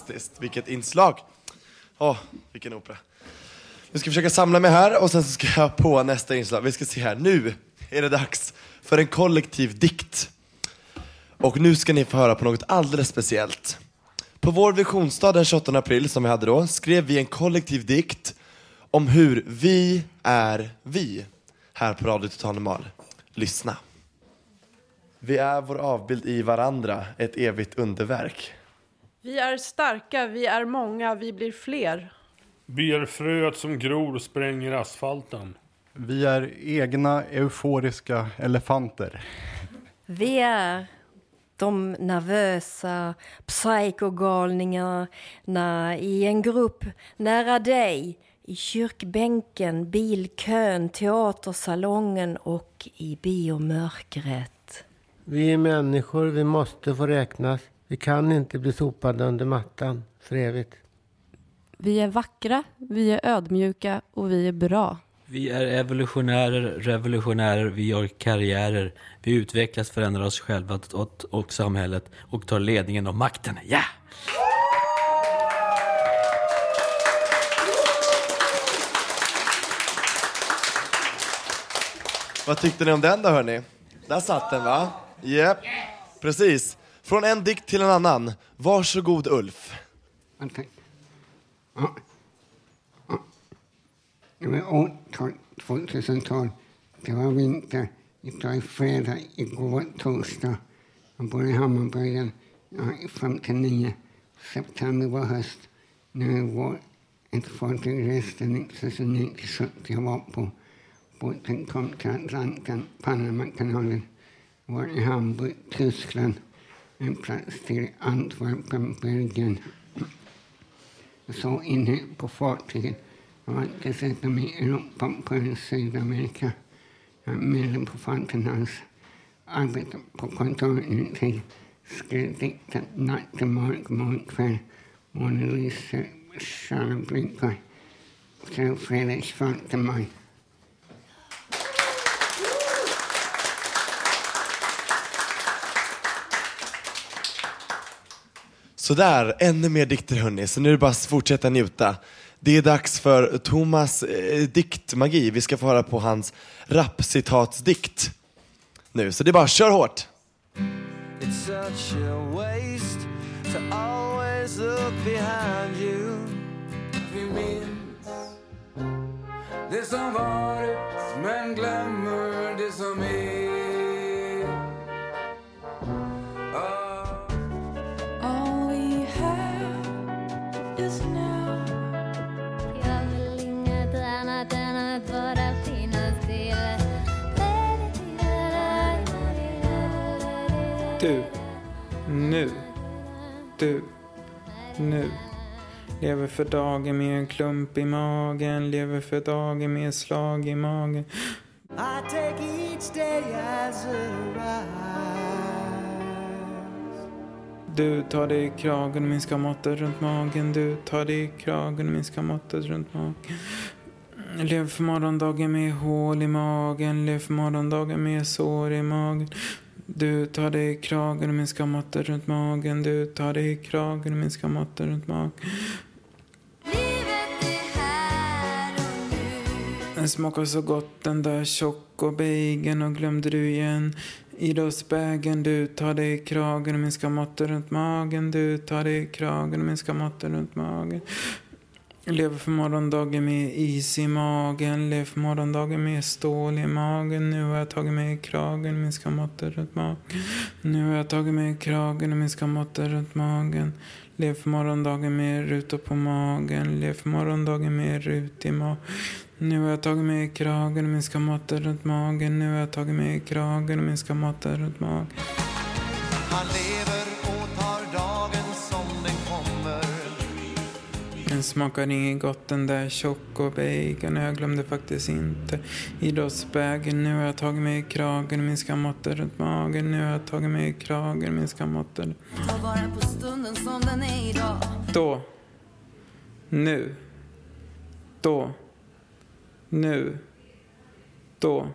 Fantastiskt, vilket inslag. Åh, vilken opera. Nu ska jag försöka samla mig här och sen ska jag på nästa inslag. Vi ska se här, nu är det dags för en kollektiv dikt. Och nu ska ni få höra på något alldeles speciellt. På vår visionsdag den 28 april som vi hade då skrev vi en kollektiv dikt om hur vi är vi här på Radio Total Normal. Lyssna. Vi är vår avbild i varandra, ett evigt underverk. Vi är starka, vi är många, vi blir fler. Vi är fröet som gror och spränger asfalten. Vi är egna euforiska elefanter. Vi är de nervösa psykogalningarna i en grupp nära dig. I kyrkbänken, bilkön, teatersalongen och i biomörkret. Vi är människor, vi måste få räknas. Vi kan inte bli sopade under mattan för evigt. Vi är vackra, vi är ödmjuka och vi är bra. Vi är evolutionärer, revolutionärer, vi gör karriärer. Vi utvecklas, förändrar oss själva och, och samhället och tar ledningen och makten. Ja! Vad tyckte ni om den då hörni? Där satt den va? Japp, precis. Från en dikt till en annan. Varsågod Ulf. Ja. Ja. Det var årtal 2012. Det var vinter. Idag är fredag, igår torsdag. Jag bor i Hammarbyden. Ja, 59. September var höst. Nu är vår. Ett fartyg reste 1970 jag var på. Båten kom till Atlanten, Panamakanalen. Var i Hamburg, Tyskland. En plats till Antwerpen, Belgien. Jag såg inne på fartyget. Jag har inte sett dem i Europa på Sydamerika. Jag är medlem på Fountain House. Arbetar på kontoret. Skrev dikten mörk kväll. Månen lyser, stjärnor blinkar. Skrev fredag 25 maj. Sådär, ännu mer dikter hörni, så nu är det bara att fortsätta njuta. Det är dags för Thomas eh, diktmagi. Vi ska få höra på hans rapcitatsdikt nu, så det är bara kör hårt. It's such a waste to always look behind you. Vi minns det som varit men glömmer det som är. Nu, du, nu. Lever för dagen med en klump i magen, lever för dagen med slag i magen. I take each day as. Du tar dig i kragen och minskar måttet runt magen. Du tar dig i kragen och minskar måttet runt magen. Lev för morgondagen med hål i magen. Lev för morgondagen med sår i magen. Du tar dig i kragen och minskar måttet runt magen. Du tar dig i kragen och minskar måttet runt magen. Den smakar så gott den där choco-bacon och glömde du igen Idrottsbägen, du tar dig i kragen och minskar måttet runt magen Du tar dig i kragen och minskar måttet runt magen Lever för morgondagen med is i magen Lever för morgondagen med stål i magen Nu har jag tagit mig i kragen och minskar måttet runt magen Nu har jag tagit mig i kragen och min måttet runt magen Lev för morgondagen med rutor på magen Lev för morgondagen med rut i magen nu har jag tagit mig i kragen och min måttet runt magen. Nu har jag tagit mig i kragen och min måttet runt magen. Han lever Den smakar inget gott den där choco-bacon och jag glömde faktiskt inte idrottsbägen. Nu har jag tagit mig i kragen och minskar måttet runt magen. Nu har jag tagit mig i kragen och minskar måttet. Ta vara på stunden som den är idag. Då. Nu. Då. Nu. Då.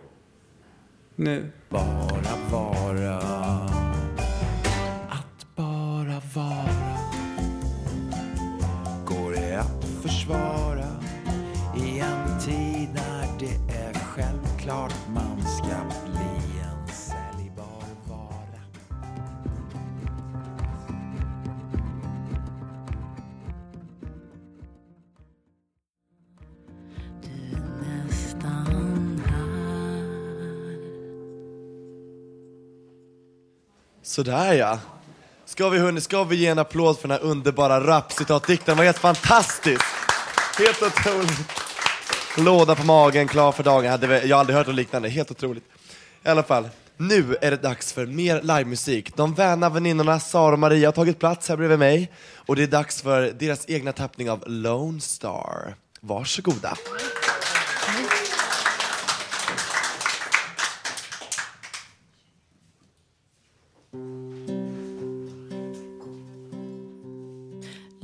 Nu. Bara Sådär ja. Ska vi, hörni, ska vi ge en applåd för den här underbara rapcitatdikten? Den var helt fantastisk! Helt otroligt. Låda på magen, klar för dagen. Jag har aldrig hört något liknande. Helt otroligt. I alla fall, nu är det dags för mer livemusik. De väna väninnorna Sara och Maria har tagit plats här bredvid mig. Och det är dags för deras egna tappning av Lone Star. Varsågoda.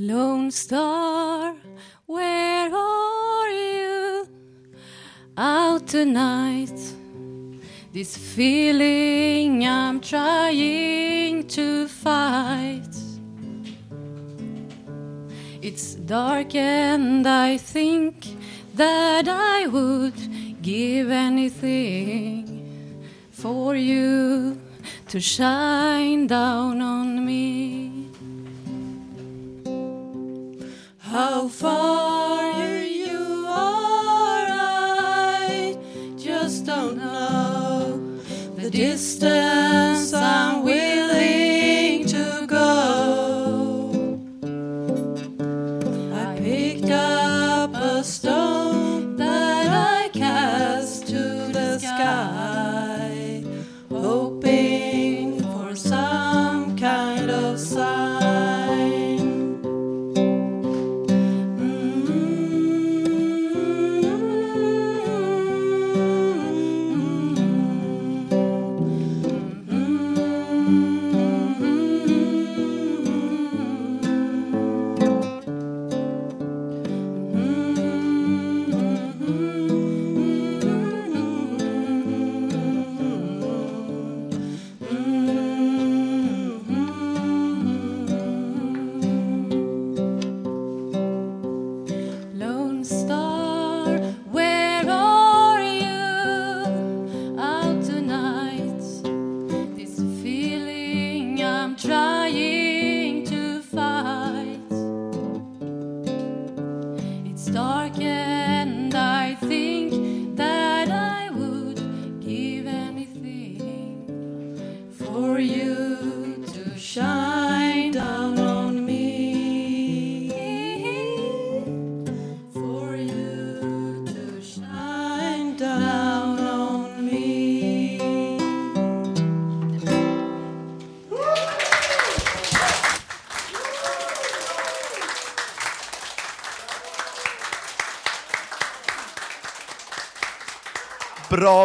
Lone Star, where are you? Out tonight. This feeling I'm trying to fight. It's dark and I think that I would give anything for you to shine down on me. How far you are, I just don't know. The distance I'm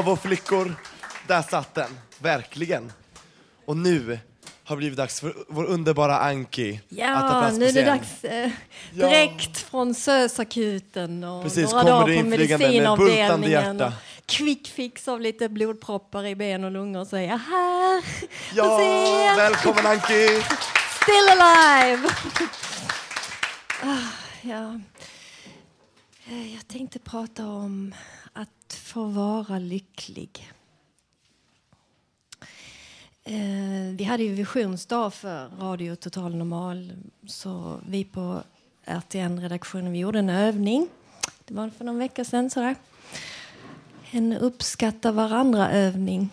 Bravo flickor! Där satt den, verkligen. Och nu har det blivit dags för vår underbara Anki att ta Ja, plats på nu är det dags eh, direkt från SÖS-akuten och Precis, några dagar på medicinavdelningen. och Quick fix av lite blodproppar i ben och lungor och säga här, Ja, välkommen Anki! Still alive! ah, ja. Eh, jag tänkte prata om att få vara lycklig. Eh, vi hade ju visionsdag för Radio Total Normal. Så vi på RTN-redaktionen vi gjorde en övning. Det var för någon vecka sedan. Sådär. En uppskatta varandra-övning.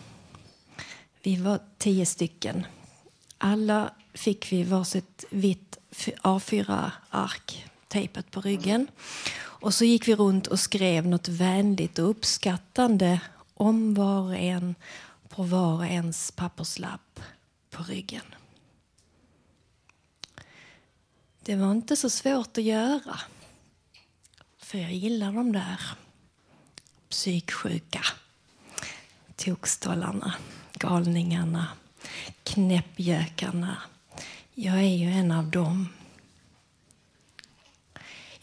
Vi var tio stycken. Alla fick vi varsitt vitt A4-ark tejpat på ryggen. Och så gick vi runt och skrev något vänligt och uppskattande om var och en på var och ens papperslapp på ryggen. Det var inte så svårt att göra. För jag gillar de där psyksjuka tokstollarna, galningarna, knäppjökarna. Jag är ju en av dem.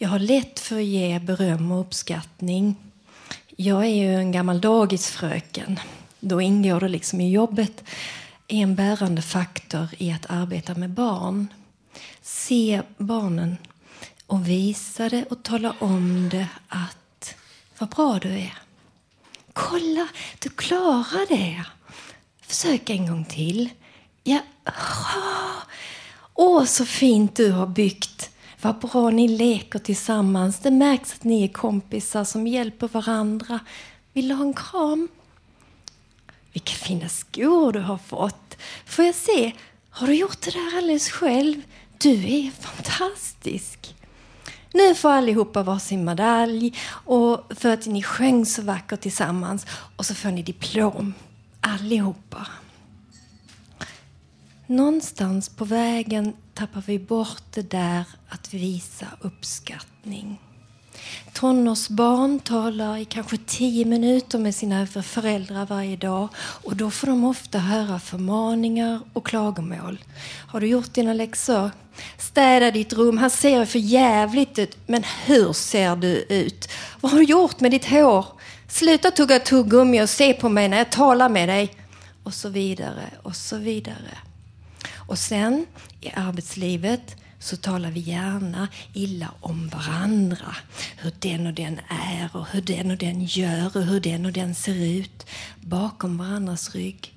Jag har lätt för att ge beröm och uppskattning. Jag är ju en gammal dagisfröken. Då ingår det liksom i jobbet en bärande faktor i att arbeta med barn. Se barnen och visa det och tala om det att vad bra du är. Kolla, du klarar det. Försök en gång till. Ja. Åh, så fint du har byggt. Vad bra ni leker tillsammans. Det märks att ni är kompisar som hjälper varandra. Vill du ha en kram? Vilka fina skor du har fått. Får jag se? Har du gjort det där alldeles själv? Du är fantastisk. Nu får allihopa varsin medalj och för att ni sjöng så vackert tillsammans. Och så får ni diplom. Allihopa. Någonstans på vägen tappar vi bort det där att visa uppskattning. Tonårsbarn talar i kanske tio minuter med sina föräldrar varje dag och då får de ofta höra förmaningar och klagomål. Har du gjort dina läxor? Städa ditt rum. Han ser för jävligt ut. Men hur ser du ut? Vad har du gjort med ditt hår? Sluta tugga tuggummi och se på mig när jag talar med dig. Och så vidare och så vidare. Och sen i arbetslivet så talar vi gärna illa om varandra. Hur den och den är och hur den och den gör och hur den och den ser ut. Bakom varandras rygg.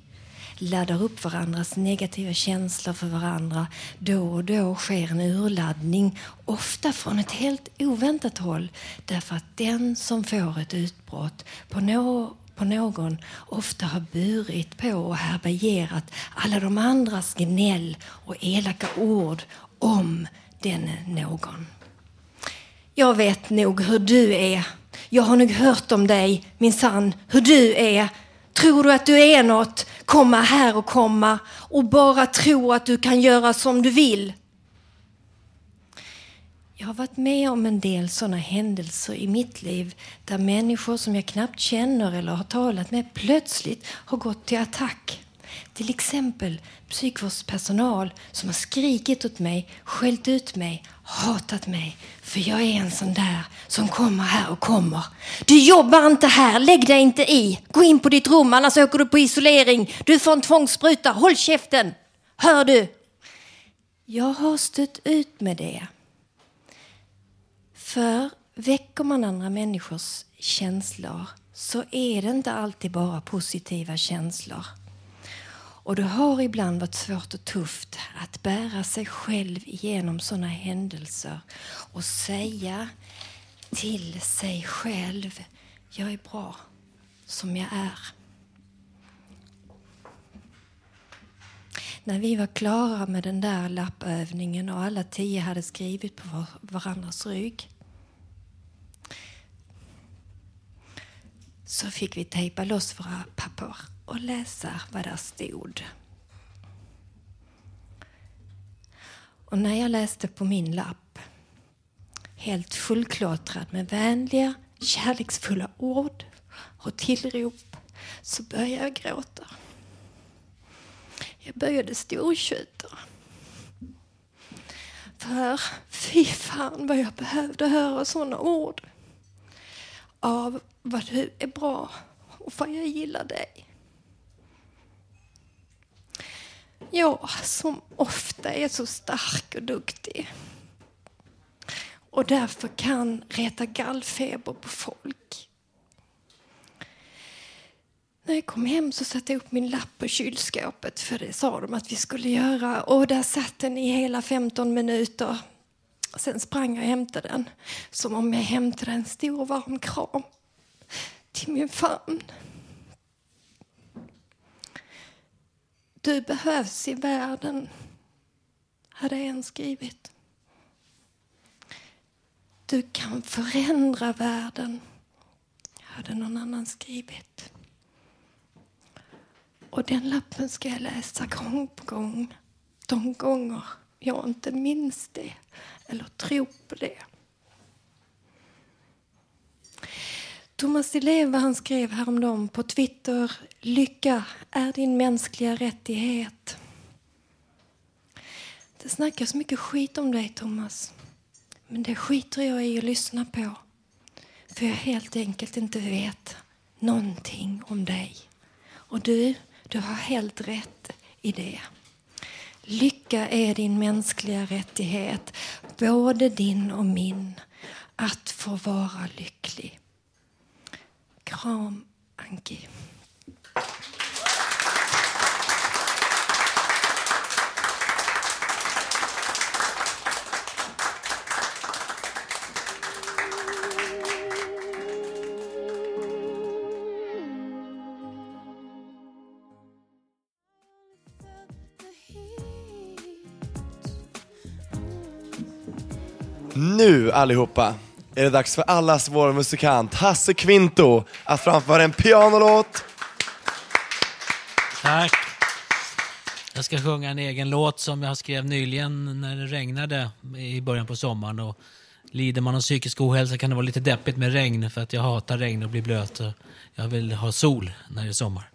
Laddar upp varandras negativa känslor för varandra. Då och då sker en urladdning, ofta från ett helt oväntat håll. Därför att den som får ett utbrott på något på någon ofta har burit på och härbärgerat alla de andras gnäll och elaka ord om den någon. Jag vet nog hur du är. Jag har nog hört om dig, min sann, hur du är. Tror du att du är något, komma här och komma och bara tro att du kan göra som du vill. Jag har varit med om en del sådana händelser i mitt liv där människor som jag knappt känner eller har talat med plötsligt har gått till attack. Till exempel psykvårdspersonal som har skrikit åt mig, skällt ut mig, hatat mig. För jag är en sån där som kommer här och kommer. Du jobbar inte här, lägg dig inte i. Gå in på ditt rum, annars åker du på isolering. Du får en tvångsspruta, håll käften. Hör du? Jag har stött ut med det. För väcker man andra människors känslor så är det inte alltid bara positiva känslor. Och det har ibland varit svårt och tufft att bära sig själv igenom sådana händelser och säga till sig själv, jag är bra som jag är. När vi var klara med den där lappövningen och alla tio hade skrivit på varandras rygg så fick vi tejpa loss våra papper och läsa vad där stod. Och när jag läste på min lapp, helt fullklottrad med vänliga, kärleksfulla ord och tillrop, så började jag gråta. Jag började stortjuta. För fy fan vad jag behövde höra sådana ord. Av vad du är bra och vad jag gillar dig. Jag som ofta är så stark och duktig och därför kan reta gallfeber på folk. När jag kom hem så satte jag upp min lapp på kylskåpet för det sa de att vi skulle göra och där satt den i hela 15 minuter. Sen sprang jag och hämtade den som om jag hämtade en stor varm kram till min famn. Du behövs i världen, hade en skrivit. Du kan förändra världen, hade någon annan skrivit. Och den lappen ska jag läsa gång på gång, de gånger jag inte minns det eller tror på det. Thomas Di Leva han skrev häromdagen på Twitter Lycka är din mänskliga rättighet. Det snackas mycket skit om dig, Thomas. Men det skiter jag i att lyssna på. För jag helt enkelt inte vet någonting om dig. Och du, du har helt rätt i det. Lycka är din mänskliga rättighet, både din och min, att få vara lycklig. Kram Anki. Nu allihopa är det dags för allas vår musikant Hasse Kvinto att framföra en pianolåt. Tack. Jag ska sjunga en egen låt som jag skrev nyligen när det regnade i början på sommaren. Och lider man av psykisk ohälsa kan det vara lite deppigt med regn för att jag hatar regn och blir blöt. Jag vill ha sol när det är sommar.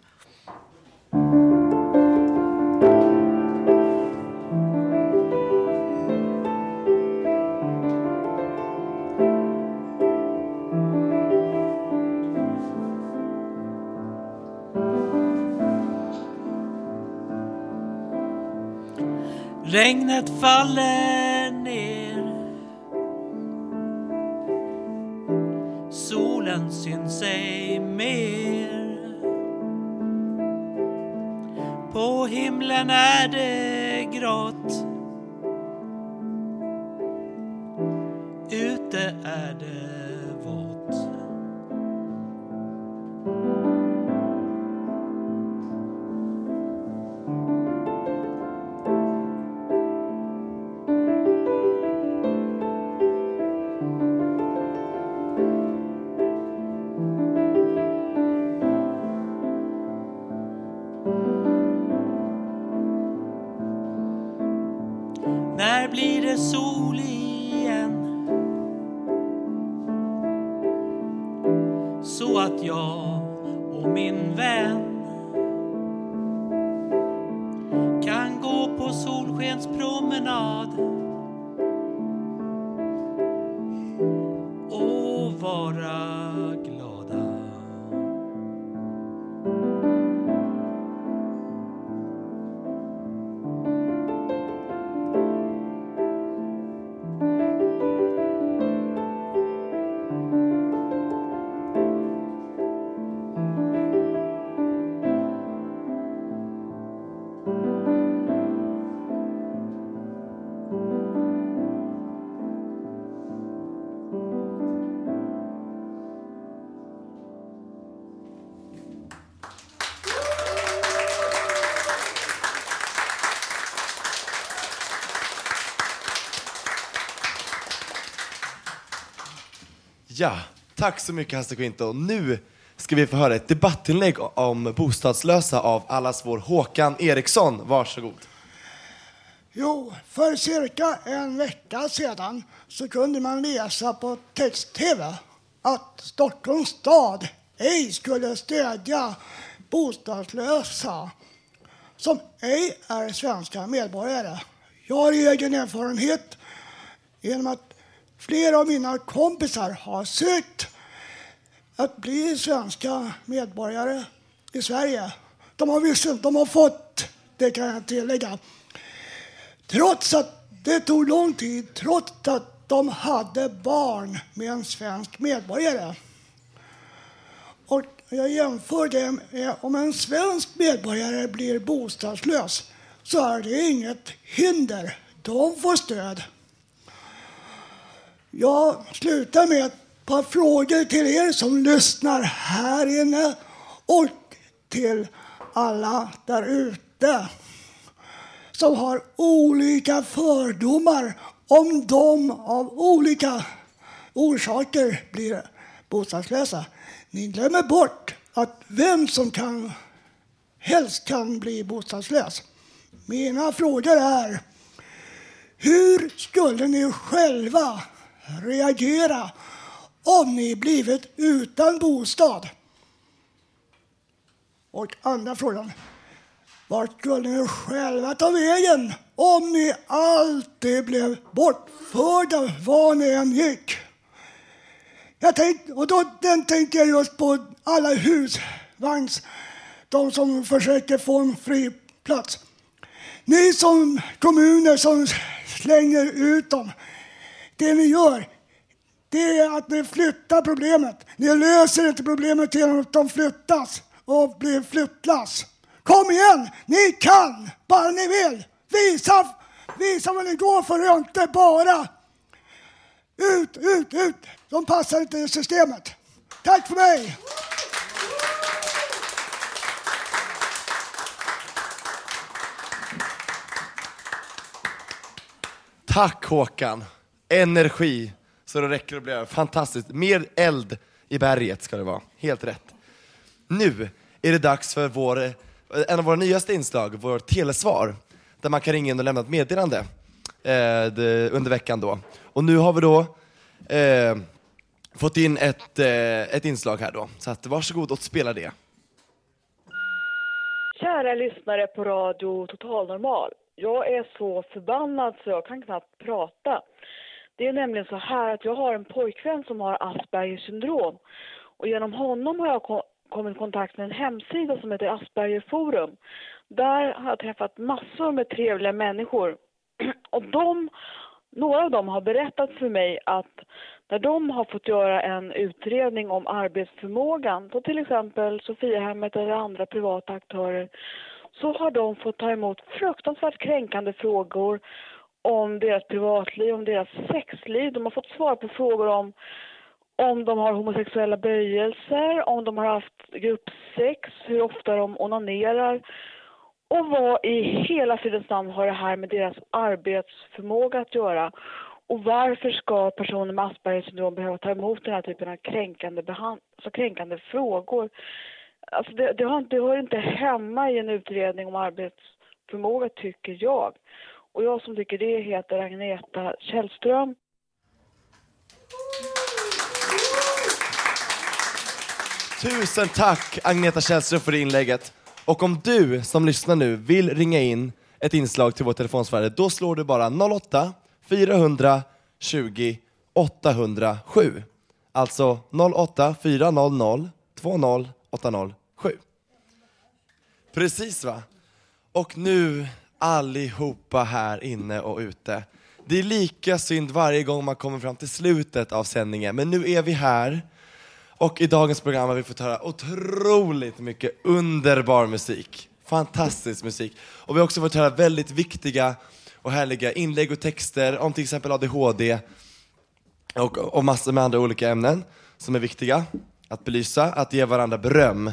Faller tack så mycket Hasse Kvinto. Nu ska vi få höra ett debattinlägg om bostadslösa av allas vår Håkan Eriksson. Varsågod. Jo, för cirka en vecka sedan så kunde man läsa på text-tv att Stockholms stad ej skulle stödja bostadslösa som ej är svenska medborgare. Jag har egen erfarenhet genom att flera av mina kompisar har sökt att bli svenska medborgare i Sverige. De har, visst, de har fått, det kan jag tillägga, Trots att det tog lång tid, trots att de hade barn med en svensk medborgare. Och jag jämför det med om en svensk medborgare blir bostadslös så är det inget hinder. De får stöd. Jag slutar med att par frågor till er som lyssnar här inne och till alla där ute som har olika fördomar om de av olika orsaker blir bostadslösa. Ni glömmer bort att vem som kan helst kan bli bostadslös. Mina frågor är hur skulle ni själva reagera om ni blivit utan bostad? Och andra frågan. Vart skulle ni själva ta vägen om ni alltid blev bortförda var ni än gick? Jag tänk, och då, den tänker jag just på alla husvagns, de som försöker få en fri plats. Ni som kommuner som slänger ut dem, det ni gör, det är att ni flyttar problemet. Ni löser inte problemet genom att de flyttas och blir flyttlass. Kom igen, ni kan, bara ni vill. Visa, visa vad ni går för och inte bara ut, ut, ut. De passar inte i systemet. Tack för mig. Tack Håkan! Energi så det räcker att bli över. Fantastiskt. Mer eld i berget ska det vara. Helt rätt. Nu är det dags för vår, en av våra nyaste inslag, vår telesvar, där man kan ringa in och lämna ett meddelande eh, det, under veckan då. Och nu har vi då eh, fått in ett, eh, ett inslag här då, så att varsågod och spela det. Kära lyssnare på Radio Total Normal. Jag är så förbannad så jag kan knappt prata. Det är nämligen så här att jag har en pojkvän som har Aspergers syndrom. Och genom honom har jag kommit i kontakt med en hemsida som heter Asperger Forum. Där har jag träffat massor med trevliga människor. Och de, några av dem har berättat för mig att när de har fått göra en utredning om arbetsförmågan på till exempel Sofiahemmet eller andra privata aktörer så har de fått ta emot fruktansvärt kränkande frågor om deras privatliv, om deras sexliv. De har fått svara på frågor om om de har homosexuella böjelser, om de har haft gruppsex, hur ofta de onanerar och vad i hela fridens namn har det här med deras arbetsförmåga att göra? Och varför ska personer med Aspergers syndrom behöva ta emot den här typen av kränkande, behand- alltså kränkande frågor? Alltså det, det, har det hör inte hemma i en utredning om arbetsförmåga, tycker jag. Och jag som tycker det heter Agneta Källström. Tusen tack Agneta Källström för det inlägget. Och om du som lyssnar nu vill ringa in ett inslag till vår telefonsvarare, då slår du bara 08 420 807. Alltså 08-400-20807. Precis va? Och nu allihopa här inne och ute. Det är lika synd varje gång man kommer fram till slutet av sändningen, men nu är vi här. Och i dagens program har vi fått höra otroligt mycket underbar musik. Fantastisk musik. Och vi har också fått höra väldigt viktiga och härliga inlägg och texter om till exempel ADHD och, och massor med andra olika ämnen som är viktiga att belysa, att ge varandra beröm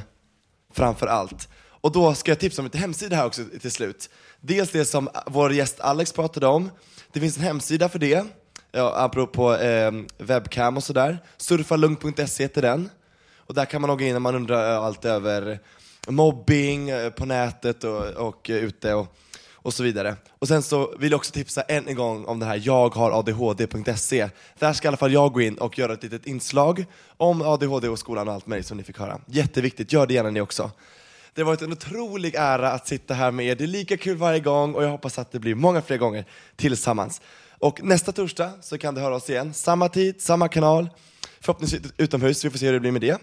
framför allt. Och då ska jag tipsa om lite hemsida här också till slut. Dels det som vår gäst Alex pratade om. Det finns en hemsida för det, ja, apropå eh, webcam och sådär. Surfalugnt.se heter den. Och där kan man logga in när man undrar allt över mobbing eh, på nätet och, och eh, ute och, och så vidare. Och sen så vill jag också tipsa än en gång om det här jagharadhd.se. Där ska i alla fall jag gå in och göra ett litet inslag om ADHD och skolan och allt möjligt som ni fick höra. Jätteviktigt, gör det gärna ni också. Det har varit en otrolig ära att sitta här med er. Det är lika kul varje gång och jag hoppas att det blir många fler gånger tillsammans. Och nästa torsdag så kan du höra oss igen. Samma tid, samma kanal. Förhoppningsvis utomhus, vi får se hur det blir med det. I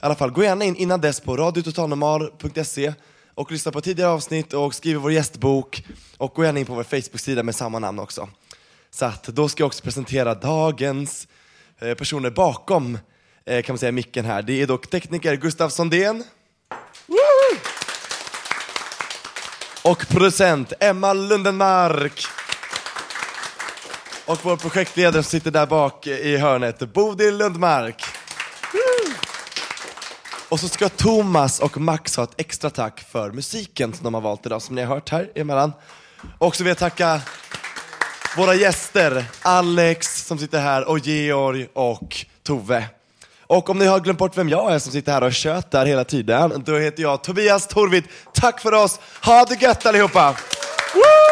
alla fall, gå gärna in innan dess på radiototalnormal.se och lyssna på tidigare avsnitt och skriv vår gästbok och gå gärna in på vår Facebook-sida med samma namn också. Så att då ska jag också presentera dagens eh, personer bakom eh, kan man säga micken här. Det är dock tekniker Gustav Sondén. Och producent Emma Lundenmark. Och vår projektledare som sitter där bak i hörnet, Bodil Lundmark. Och så ska Thomas och Max ha ett extra tack för musiken som de har valt idag, som ni har hört här emellan. Och så vill jag tacka våra gäster, Alex som sitter här och Georg och Tove. Och om ni har glömt bort vem jag är som sitter här och tjötar hela tiden, då heter jag Tobias Torvik. Tack för oss. Ha det gött allihopa! Woo!